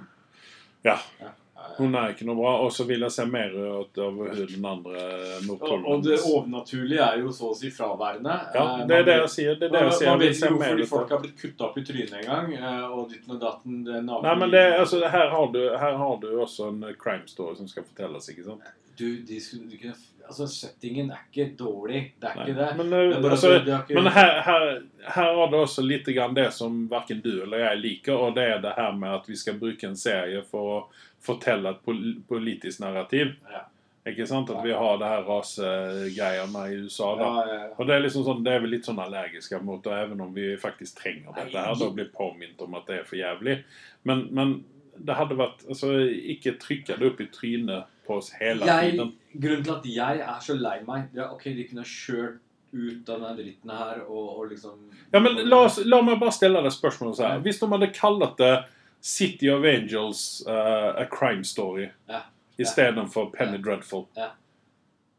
A: Ja.
B: Ja.
A: Hun er ikke noe bra. Og så vil jeg se mer ut av hun den andre
B: Og, og det overnaturlige er jo så å si fraværende.
A: Ja,
B: Eh,
A: det er det jeg sier. Det er det jeg sier.
B: man vet ikke hvorfor de folk har blitt kutta opp i trynet en gang. Og ditten og datten. det
A: Nei, men det, altså, her, har du, her har du også en eh, crime story som skal fortelles, ikke sant?
B: Du, de skulle, de kunne, altså, settingen er ikke dårlig. Det er
A: Nei.
B: ikke det.
A: Men,
B: det
A: eh,
B: bare
A: altså,
B: at de ikke,
A: Men her, her, her har du også litt grann det som verken du eller jeg liker, og det er det her med at vi skal bruke en serie for å fortelle et pol politisk narrativ.
B: Ja.
A: Ikke sant? At vi har det her rasegreiene i USA. da.
B: ja, ja.
A: Og det er liksom sånn, det er vi litt sånn allergiske mot, og even om vi faktisk trenger dette her, da blir påminnet om at det er for jævlig. Men, men det hadde vært altså, Ikke trykke det opp i trynet på oss hele
B: jeg,
A: tiden.
B: grunnen til at jeg er så lei meg ja, Ok, de kunne kjørt ut av denne dritten her og, og liksom
A: Ja, men la, oss, la meg bare stille deg spørsmålet så her. Hvis de hadde kalt det City of Angels uh, A Crime Story
B: Ja.
A: istedenfor Penny Dreadful,
B: Ja.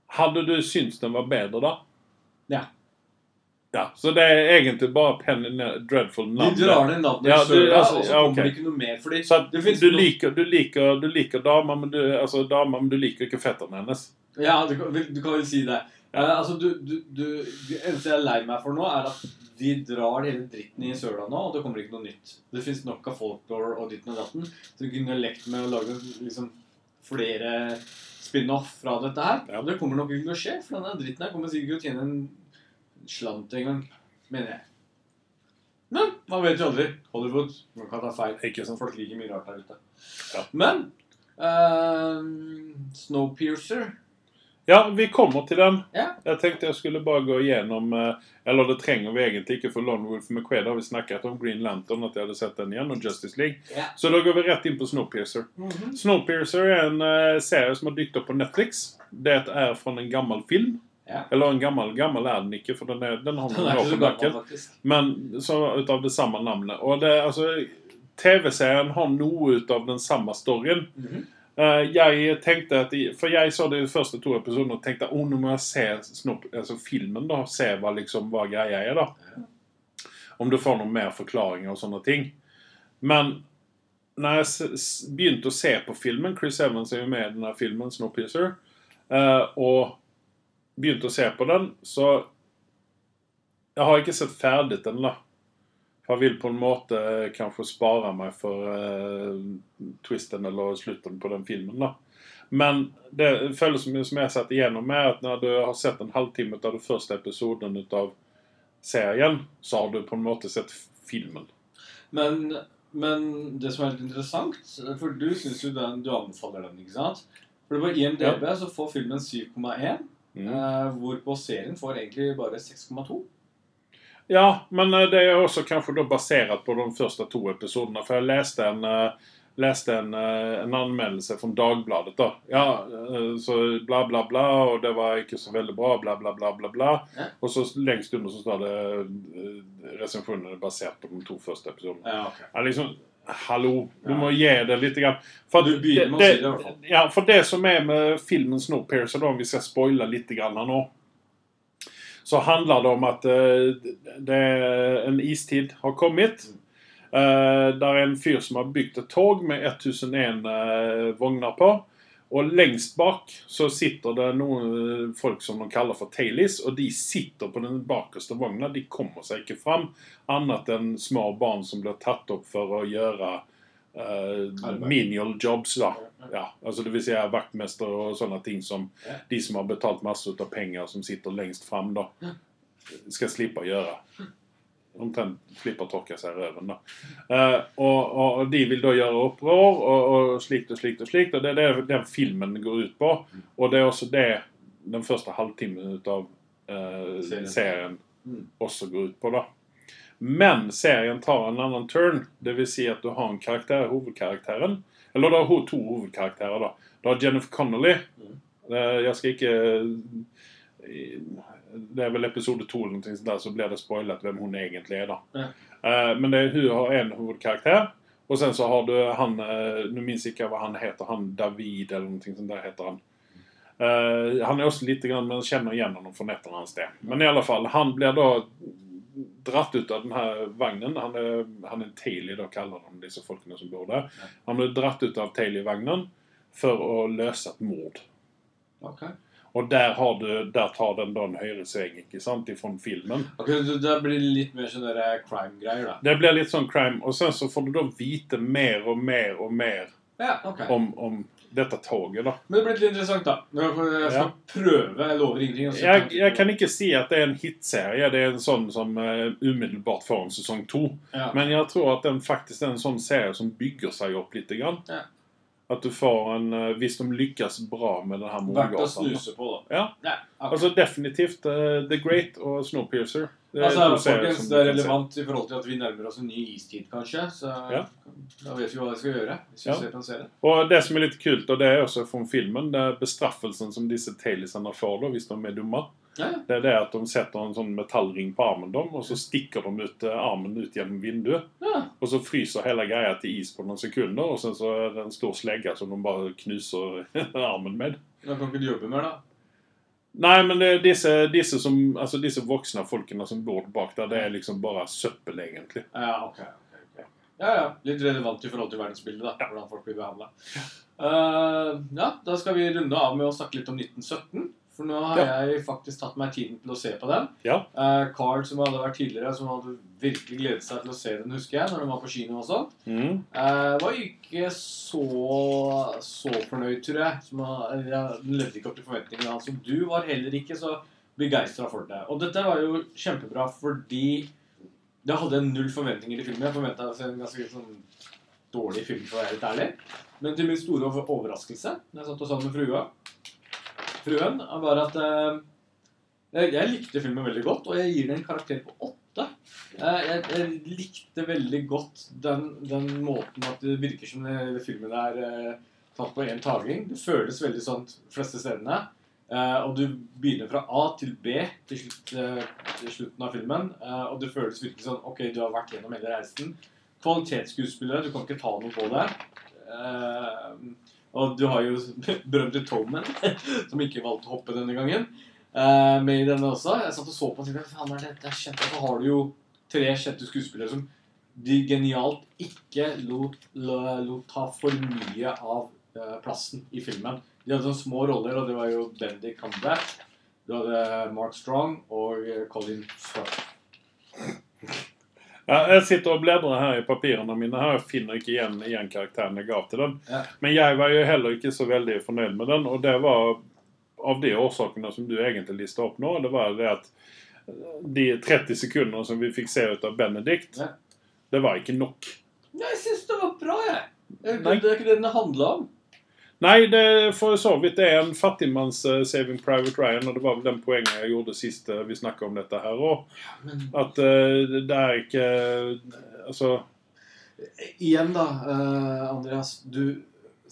A: hadde du syntes den var bedre da?
B: Ja.
A: Ja, Så det er egentlig bare Penny Dreadful
B: De drar ned navnet
A: Ja, du- altså,
B: og så
A: ja,
B: kommer
A: ok.
B: det ikke noe mer. Fordi
A: du,
B: noe-
A: liker, du, liker, du liker dama, men du, altså dama, men du liker ikke fetteren hennes.
B: Ja, du, kan- du kan vel si det. Eh, altså, du, du, du, det eneste jeg er lei meg for nå, er at de drar hele dritten i søla nå, og det kommer ikke noe nytt. Det fins nok av folklore og ditten og datten, så du kunne lekt med å lage liksom, flere spin-off fra dette her.
A: Ja.
B: Det kommer nok ikke til å skje, for denne dritten her kommer sikkert til å tjene en slant en gang, mener jeg. Men man vet jo aldri. Hollywood man kan ta feil.
A: Ikke sånn
B: Folk liker mye rart der ute.
A: Ja.
B: Men uh, Snowpiercer
A: Ja, vi kommer til den.
B: Ja.
A: Jeg tenkte jeg skulle bare gå igjennom eh, Eller det trenger vi egentlig ikke, for Lone Wolf McQuaid har vi snakket om Green Lantern, at jeg hadde sett den igjen, og Justice League.
B: Ja.
A: Så da går vi rett inn på Snowpiercer. Snowpiercer er en eh, serie som har dykket opp på Netflix. Det er fra en gammel film.
B: Ja.
A: Eller en gammel gammel er den ikke, for den, er, den har noen år på nakken. Men så ut av det samme navnet. Og det, altså, TV-serien har noe ut av den samme storyen.
B: Mm
A: Eh, jeg tenkte at jeg, For jeg så de første to episodene og tenkte oh, nå må jeg se snopp, altså filmen, da. Se hva liksom hva greia er, da. Om du får noen mer forklaringer og sånne ting. Men når jeg begynte å se på filmen Chris Evans er jo med i denne filmen, Snowpiercer, eh, og begynte å se på den, så Jeg har ikke sett ferdig den, da. Jeg vil på en måte eh, kanskje spare meg for uh, twisten eller slutten på den filmen. da. Men det føles som, som jeg har sett igjennom, er at når du har sett en halvtime av den første episoden av serien, så har du på en måte sett filmen.
B: Men, men det som er litt interessant For du syns jo den, du anbefaler den, ikke sant? For på IMDb så får filmen 7,1,
A: Mm.
B: uh, hvorpå serien får egentlig bare 6,2.
A: Ja, men eh, det er også kanskje da basert på de første to episodene. For jeg leste en, eh, leste en, eh, en anmeldelse fra Dagbladet. da. Ja, så bla, bla, bla, og det var ikke så veldig bra, bla, bla, bla, bla. bla.
B: Ja.
A: Og så lengst under så står det resensjonene basert på de to første episodene.
B: Ja, okay.
A: Ja, liksom, Hallo, du
B: Ja.
A: må gi det litt. Grann. For,
B: Du med å si det.
A: Ja, for det som er med filmen Snowpiercer, da, om vi skal spoile litt grann her nå, så handler det om at eh, det en istid har kommet. Uh, der er en fyr som har bygd et tog med 1001 uh, vogner på. Og lengst bak så sitter det noen eh, folk som de kaller for tailies, og de sitter på den bakerste vogna. De kommer seg ikke fram, annet enn små barn som blir tatt opp for å gjøre uh, menial jobs. da. Ja, altså vil si vaktmester og sånne ting som
B: Ja.
A: de som har betalt masse ut av penger, som sitter lengst fram, da, skal slippe å gjøre. Omtrent slipper å tørke seg i røven. da. Eh, og, og, de vil da gjøre opprør, og, og slikt og slikt og slikt. Og det er det den filmen går ut på. Og det er også det den første halvtimen ut av eh,
B: Serien.
A: serien,
B: Mm.
A: også går ut på. da. Men serien tar en annen turn. Vil si at du har en karakter, hovedkarakteren. Eller har to hovedkarakterer. da. Du har Jennifer Connolly.
B: Mm.
A: Eh, jeg skal ikke eh, Det er vel episode to eller noe der, så blir det spoilet hvem hun egentlig er. da. Eh, men det, hun har en hovedkarakter. Og sen så har du han Nå minns ikke hva han heter. Han David eller noe sånt der heter han. Han er også litt grann, men kjenner igjen ham fra hans sted. Men i alle fall, han blir da dratt ut av denne vagnen. Han er, han er en Tailey, da kaller de disse folkene som bor der. Han ble dratt ut av Tailey-vagnen for å løse et mord.
B: Okay.
A: Og der, har du, der tar den da en høyresving ikke sant, ifra filmen.
B: Ok, så Det blir litt mer sånn crime-greier, da.
A: Det blir litt sånn crime. Og sen så får du da vite mer og mer og mer
B: Ja, okay.
A: om, om dette toget. da.
B: Men det blir litt interessant, da. Jeg skal
A: Ja.
B: prøve. Jeg lover ingenting. altså.
A: Jeg, jeg kan ikke si at det er en hitserie. Det er en sånn som uh, umiddelbart får en sesong to.
B: ja.
A: Men jeg tror at den faktisk er en sånn serie som bygger seg opp litt. Grann.
B: Ja.
A: At du får en uh, Hvis de lykkes bra med den her
B: Verdt å snuse på, da.
A: Ja.
B: Ja, ok.
A: Altså definitivt uh, The Great og Snowpiercer. Det
B: Altså, folkens, det er
A: se.
B: relevant i forhold til at vi nærmer oss en ny istid, kanskje. Så
A: Ja.
B: da vet vi hva vi skal gjøre. hvis vi
A: Ja.
B: ser på en serie.
A: Og det som er litt kult, og det er også fra filmen, det er bestraffelsen som disse tailisene får da, hvis de er dumme.
B: Ja.
A: Det er det at de setter en sånn metallring på armen dem, og så stikker de ut eh, armen ut gjennom vinduet. Og så fryser hele greia til is på noen sekunder, og sen så er det en stor slegge som de bare knuser *laughs* armen med.
B: Da kan ikke du jobbe mer, da.
A: Nei, men det disse, disse, som, altså disse voksne folkene som bor bak der, det er liksom bare søppel, egentlig.
B: Ja, ok. okay, okay. Ja, ja. Litt relevant i forhold til verdensbildet, da. Hvordan folk blir behandla. ja, da skal vi runde av med å snakke litt om 1917. For nå har jeg faktisk tatt meg tiden til å se på den.
A: Ja.
B: Uh, Carl, som hadde vært tidligere, som hadde virkelig gledet seg til å se den, husker jeg, når den var på kino også.
A: Mm.
B: uh, var ikke så, så fornøyd, tror jeg. Som, ja, den levde ikke opp til forventningene hans. Og du var heller ikke så begeistra for det. Og dette var jo kjempebra fordi det hadde jeg null forventninger til filmen. Jeg forventa en ganske sånn dårlig film, for å være litt ærlig. Men til min store overraskelse, når jeg satt og sa det med frua Fruen var at eh, jeg, likte filmen veldig godt, og jeg gir den en karakter på åtte. Eh, Jeg, jeg likte veldig godt den, den måten at det virker som det, filmen er eh, tatt på én taging. Det føles veldig sånn fleste stedene. Eh, og du begynner fra A til B til, slutt, eh, til slutten av filmen. eh, og det føles virkelig sånn Ok, du har vært gjennom hele reisen. Kvalitetsskuespillere, du kan ikke ta noe på det. Og du har jo *laughs* berømte Toman, *laughs* som ikke valgte å hoppe denne gangen. Uh, med i denne også. Jeg satt og så på og tenkte faen er dette kjent. Og så har du jo tre kjente skuespillere som de genialt ikke lot, lot ta for mye av uh, plassen i filmen. De hadde sånne små roller, og det var jo Bendy Cumberbatch. Du hadde Mark Strong og eh, Colin Firth.
A: Ja, jeg sitter og bledrer her i papirene mine her og finner ikke igjen, igjen karakteren jeg gav til den.
B: Ja.
A: Men jeg var jo heller ikke så veldig fornøyd med den, og det var av de årsakene som du egentlig lista opp nå. Det var det at de 30 sekundene som vi fikk se ut av Benedict,
B: Ja.
A: det var ikke nok.
B: Nei, jeg syns det var bra, jeg. Det er ikke det den handla om.
A: Nei, det for så vidt det er en fattigmanns uh, Saving Private Ryan, og det var vel den poenget jeg gjorde sist uh, vi snakket om dette her.
B: Men
A: At uh, det er ikke Altså
B: igjen, da, Andreas. Du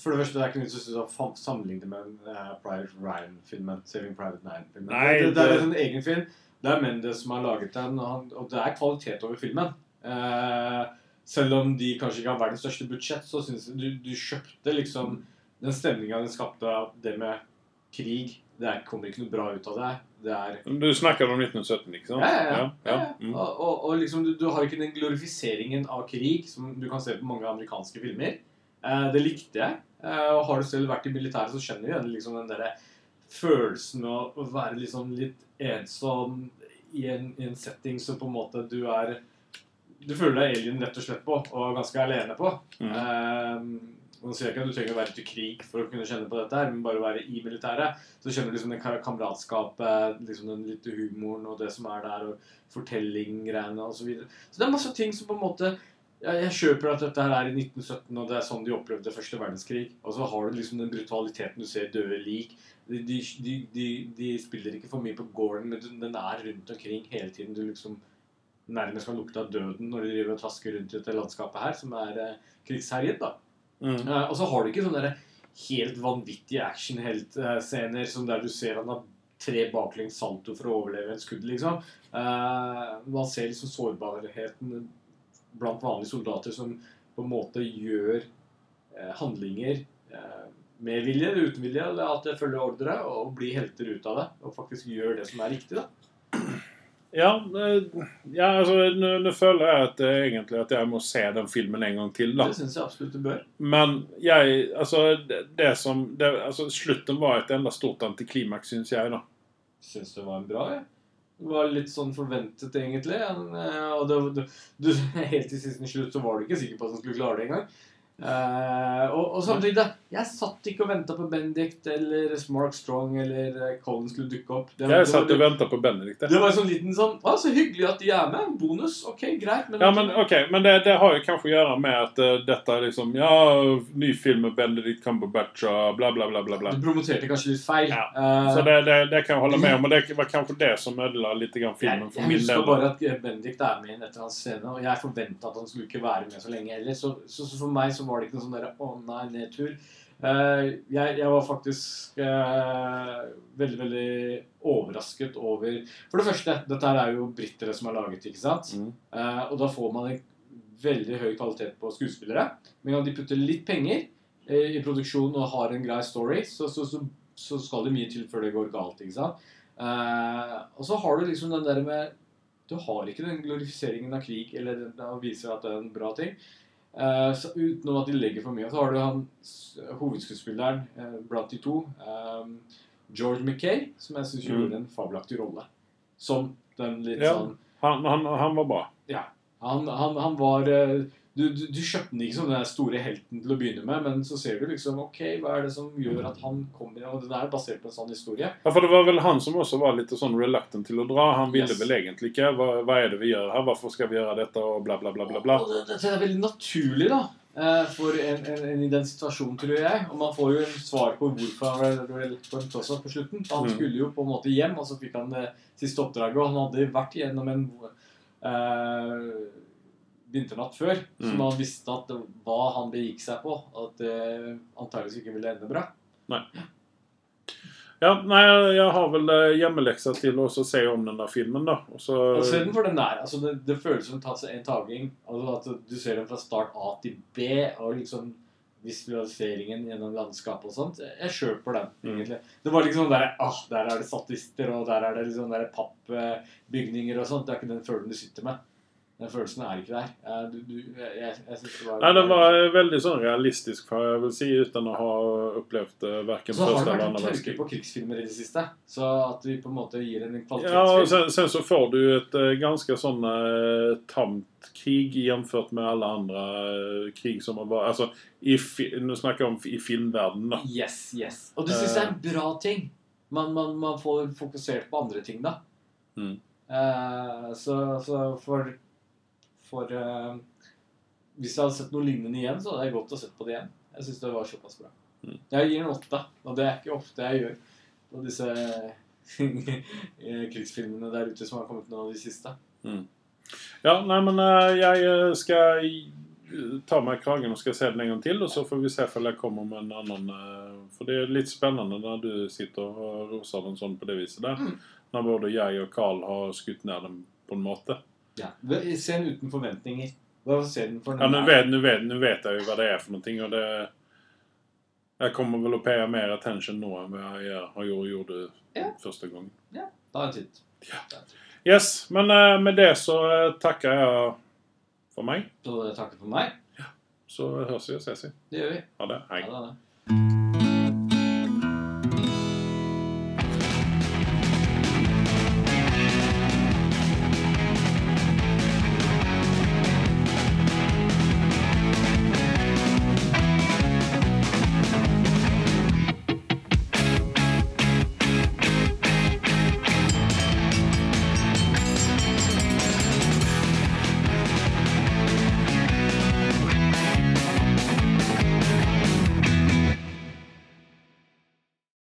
B: For det første, det er ikke noe vits å fa- sammenligne med en Private Ryan-filmen. Saving Private Ryan-filmen. Det, det er
A: det-
B: en egen film. Det er Mendes som har laget den, og, og det er kvalitet over filmen. Eh, selv om de kanskje ikke har verdens største budsjett, så syns jeg du, du kjøpte liksom den stemninga den skapte av det med krig. Det er, kommer ikke noe bra ut av det. Det
A: Du snakket om 1917, ikke sant?
B: Ja, ja, ja.
A: Mm.
B: Og, og, og liksom, du, du har ikke den glorifiseringen av krig som du kan se på mange amerikanske filmer. Eh, det likte jeg. Eh, og har du selv vært i militæret, så skjønner du liksom den derre følelsen av å være liksom litt ensom i en, i en setting som på en måte du er Du føler deg alien rett og slett på, og ganske alene på.
A: Mm.
B: Eh, nå sier ikke at du trenger å være ute i krig for å kunne kjenne på dette, her, men bare å være i militæret. Så kjenner du liksom ka- kameratskapet, liksom den litt humoren og det som er der, og fortellinggreiene osv. Så, videre. så det er masse ting som på en måte jeg, jeg kjøper at dette her er i 1917, og det er sånn de opplevde første verdenskrig. Og så har du liksom den brutaliteten du ser døde lik. De, de, de, de, spiller ikke for mye på gården, men den- den er rundt omkring hele tiden. Du liksom nærmest kan lukte av døden når de driver og trasker rundt i dette landskapet her, som er eh, krigsherjet. da.
A: Mm.
B: Eh, og så har du ikke sånne der helt vanvittige actionheltscener som der du ser han har tre baklengs salto for å overleve et skudd, liksom. Uh, man ser liksom sårbarheten blant vanlige soldater som på en måte gjør uh, handlinger eh, med vilje eller uten vilje, eller at det følger ordre, og blir helter ut av det. Og faktisk gjør det som er riktig, da.
A: Ja, eh, ja altså, nå, nå føler jeg at, eh, egentlig at jeg må se den filmen en gang til. da.
B: Det syns jeg absolutt du bør.
A: Men jeg Altså, det, det som det, altså, Slutten var et enda stort antiklimaks, syns jeg, da.
B: Syns det var en bra, Ja. Det var litt sånn forventet, egentlig. Eh, og det, det, du, *laughs* helt til siste slutt så var du ikke sikker på at han skulle klare det engang. Eh, og, og samtidig, da, jeg satt ikke og venta på Benedict eller Mark Strong eller eh, Colin skulle dukke opp. Det,
A: Jeg satt og venta på Benedict.
B: det var en sånn liten sånn Å, så hyggelig at de er med. Bonus. Ok, greit. Men,
A: Ja, men okay, men det, det har jo kanskje å gjøre med at uh, dette er liksom Ja, ny film med Benedict Cumberbatch og bla, bla, bla, bla. bla.
B: du promoterte kanskje litt feil.
A: Ja.
B: Uh,
A: Så det, det, det kan jeg holde med om, og det var kanskje det som ødela litt grann
B: jeg,
A: filmen for
B: jeg
A: min
B: husker bare at Benedict er med i en etter hans scene, og jeg forventa at han skulle ikke være med så lenge heller. Så, så, så for meg så var det ikke noe sånn derre å nei, nedtur. Uh, jeg, jeg var faktisk uh, veldig, veldig overrasket over For det første, dette her er jo britere som har laget, ikke sant?
A: Mm.
B: Uh, og da får man en veldig høy kvalitet på skuespillere. Men når de putter litt penger i produksjonen og har en grei story, så, så, så, så skal det mye til før det går galt. ikke sant? Og så har du liksom den der med Du har ikke den glorifiseringen av krig eller den- å vise at det er en bra ting. Eh, så utenom at de legger for mye. Så har du han hovedskuespilleren uh, blant de to, um, George Mackay, som jeg syns
A: Mm.
B: gjorde en fabelaktig rolle. Som den litt
A: Ja.
B: sånn
A: Han, han, han var bra.
B: han, han, han var eh, du, du, du kjøpte den ikke som den store helten til å begynne med, men så ser du liksom Ok, hva er det som gjør at han kommer Og den er basert på en sånn historie.
A: Ja, for det var vel han som også var litt sånn reluctant til å dra. Han ville
B: Yes.
A: vel egentlig ikke. Hva, hva er det vi gjør her? Hvorfor skal vi gjøre dette? Og bla, bla, bla, bla. bla.
B: Og det, det, er veldig naturlig, da. eh, For en, en, en i den situasjonen, tror jeg. Og man får jo en svar på hvorfor han ble- reluctant også på slutten. Han
A: Mm.
B: skulle jo på en måte hjem, og så fikk han det siste oppdraget. Og han hadde vært gjennom en eh, vinternatt før,
A: Mm.
B: man visste at det, hva han begikk seg på, at det antakeligvis ikke ville ende bra.
A: Ja, nei, jeg har vel eh, hjemmeleksa til å se om den der filmen, da. Og så
B: Og se den for den der. Altså, det, det føles som en taking. Altså, at du ser den fra start A til B, og liksom visualiseringen gjennom landskapet og sånt. Jeg kjøper den,
A: Mm.
B: egentlig. Det var liksom der, ah, der er det statister, og der er det liksom der pappbygninger og sånt. Det er ikke den følelsen du sitter med. Den følelsen er ikke der. Eh, Du, du, jeg, jeg, synes det var
A: Nei, den var eh, veldig sånn realistisk, for jeg vil si, uten å ha opplevd verken første eller andre verdenskrig.
B: Så har det vært en tørke på krigsfilmer i det siste. Så at vi på en måte gir en kvalitetsfilm
A: Ja, og sen, sen så får du et eh, ganske sånn uh, tamt krig jamført med alle andre uh, krig som har vært Altså, i nå snakker jeg om i filmverdenen, da.
B: Yes, yes. Og du syns det er en bra ting. Man, man, man får fokusert på andre ting, da.
A: Mm.
B: Uh, så, så for For uh, Hvis jeg hadde sett noe lignende igjen, så hadde jeg gått og sett på det igjen. Jeg syns det var såpass bra.
A: Mm.
B: Jeg gir en åtte, og det er ikke ofte jeg gjør på disse krigsfilmene der ute som har kommet nå av de siste.
A: Ja, nei, men eh, jeg eh, skal ta meg kragen og skal se den en gang til, og så får vi se om jeg kommer med en annen eh, For det er litt spennende når du sitter og roser den sånn på det viset der.
B: Mm.
A: Når både jeg og Carl har skutt ned den på en måte.
B: Ja. Se den uten forventninger. Hva ser den for
A: Ja,
B: den
A: nu
B: er?
A: vet, nå, vet, jeg jo hva det er for noe, og det Jeg kommer vel å paye mer attention nå enn jeg gjør- har gjort, gjorde
B: Ja.
A: første gangen.
B: Ta en titt. Ja.
A: Yes, men uh, med det så eh, takker jeg for meg.
B: Så takker for meg.
A: Så høres vi og ses vi.
B: Det gjør vi.
A: Ha det. Hei.
B: Ha det.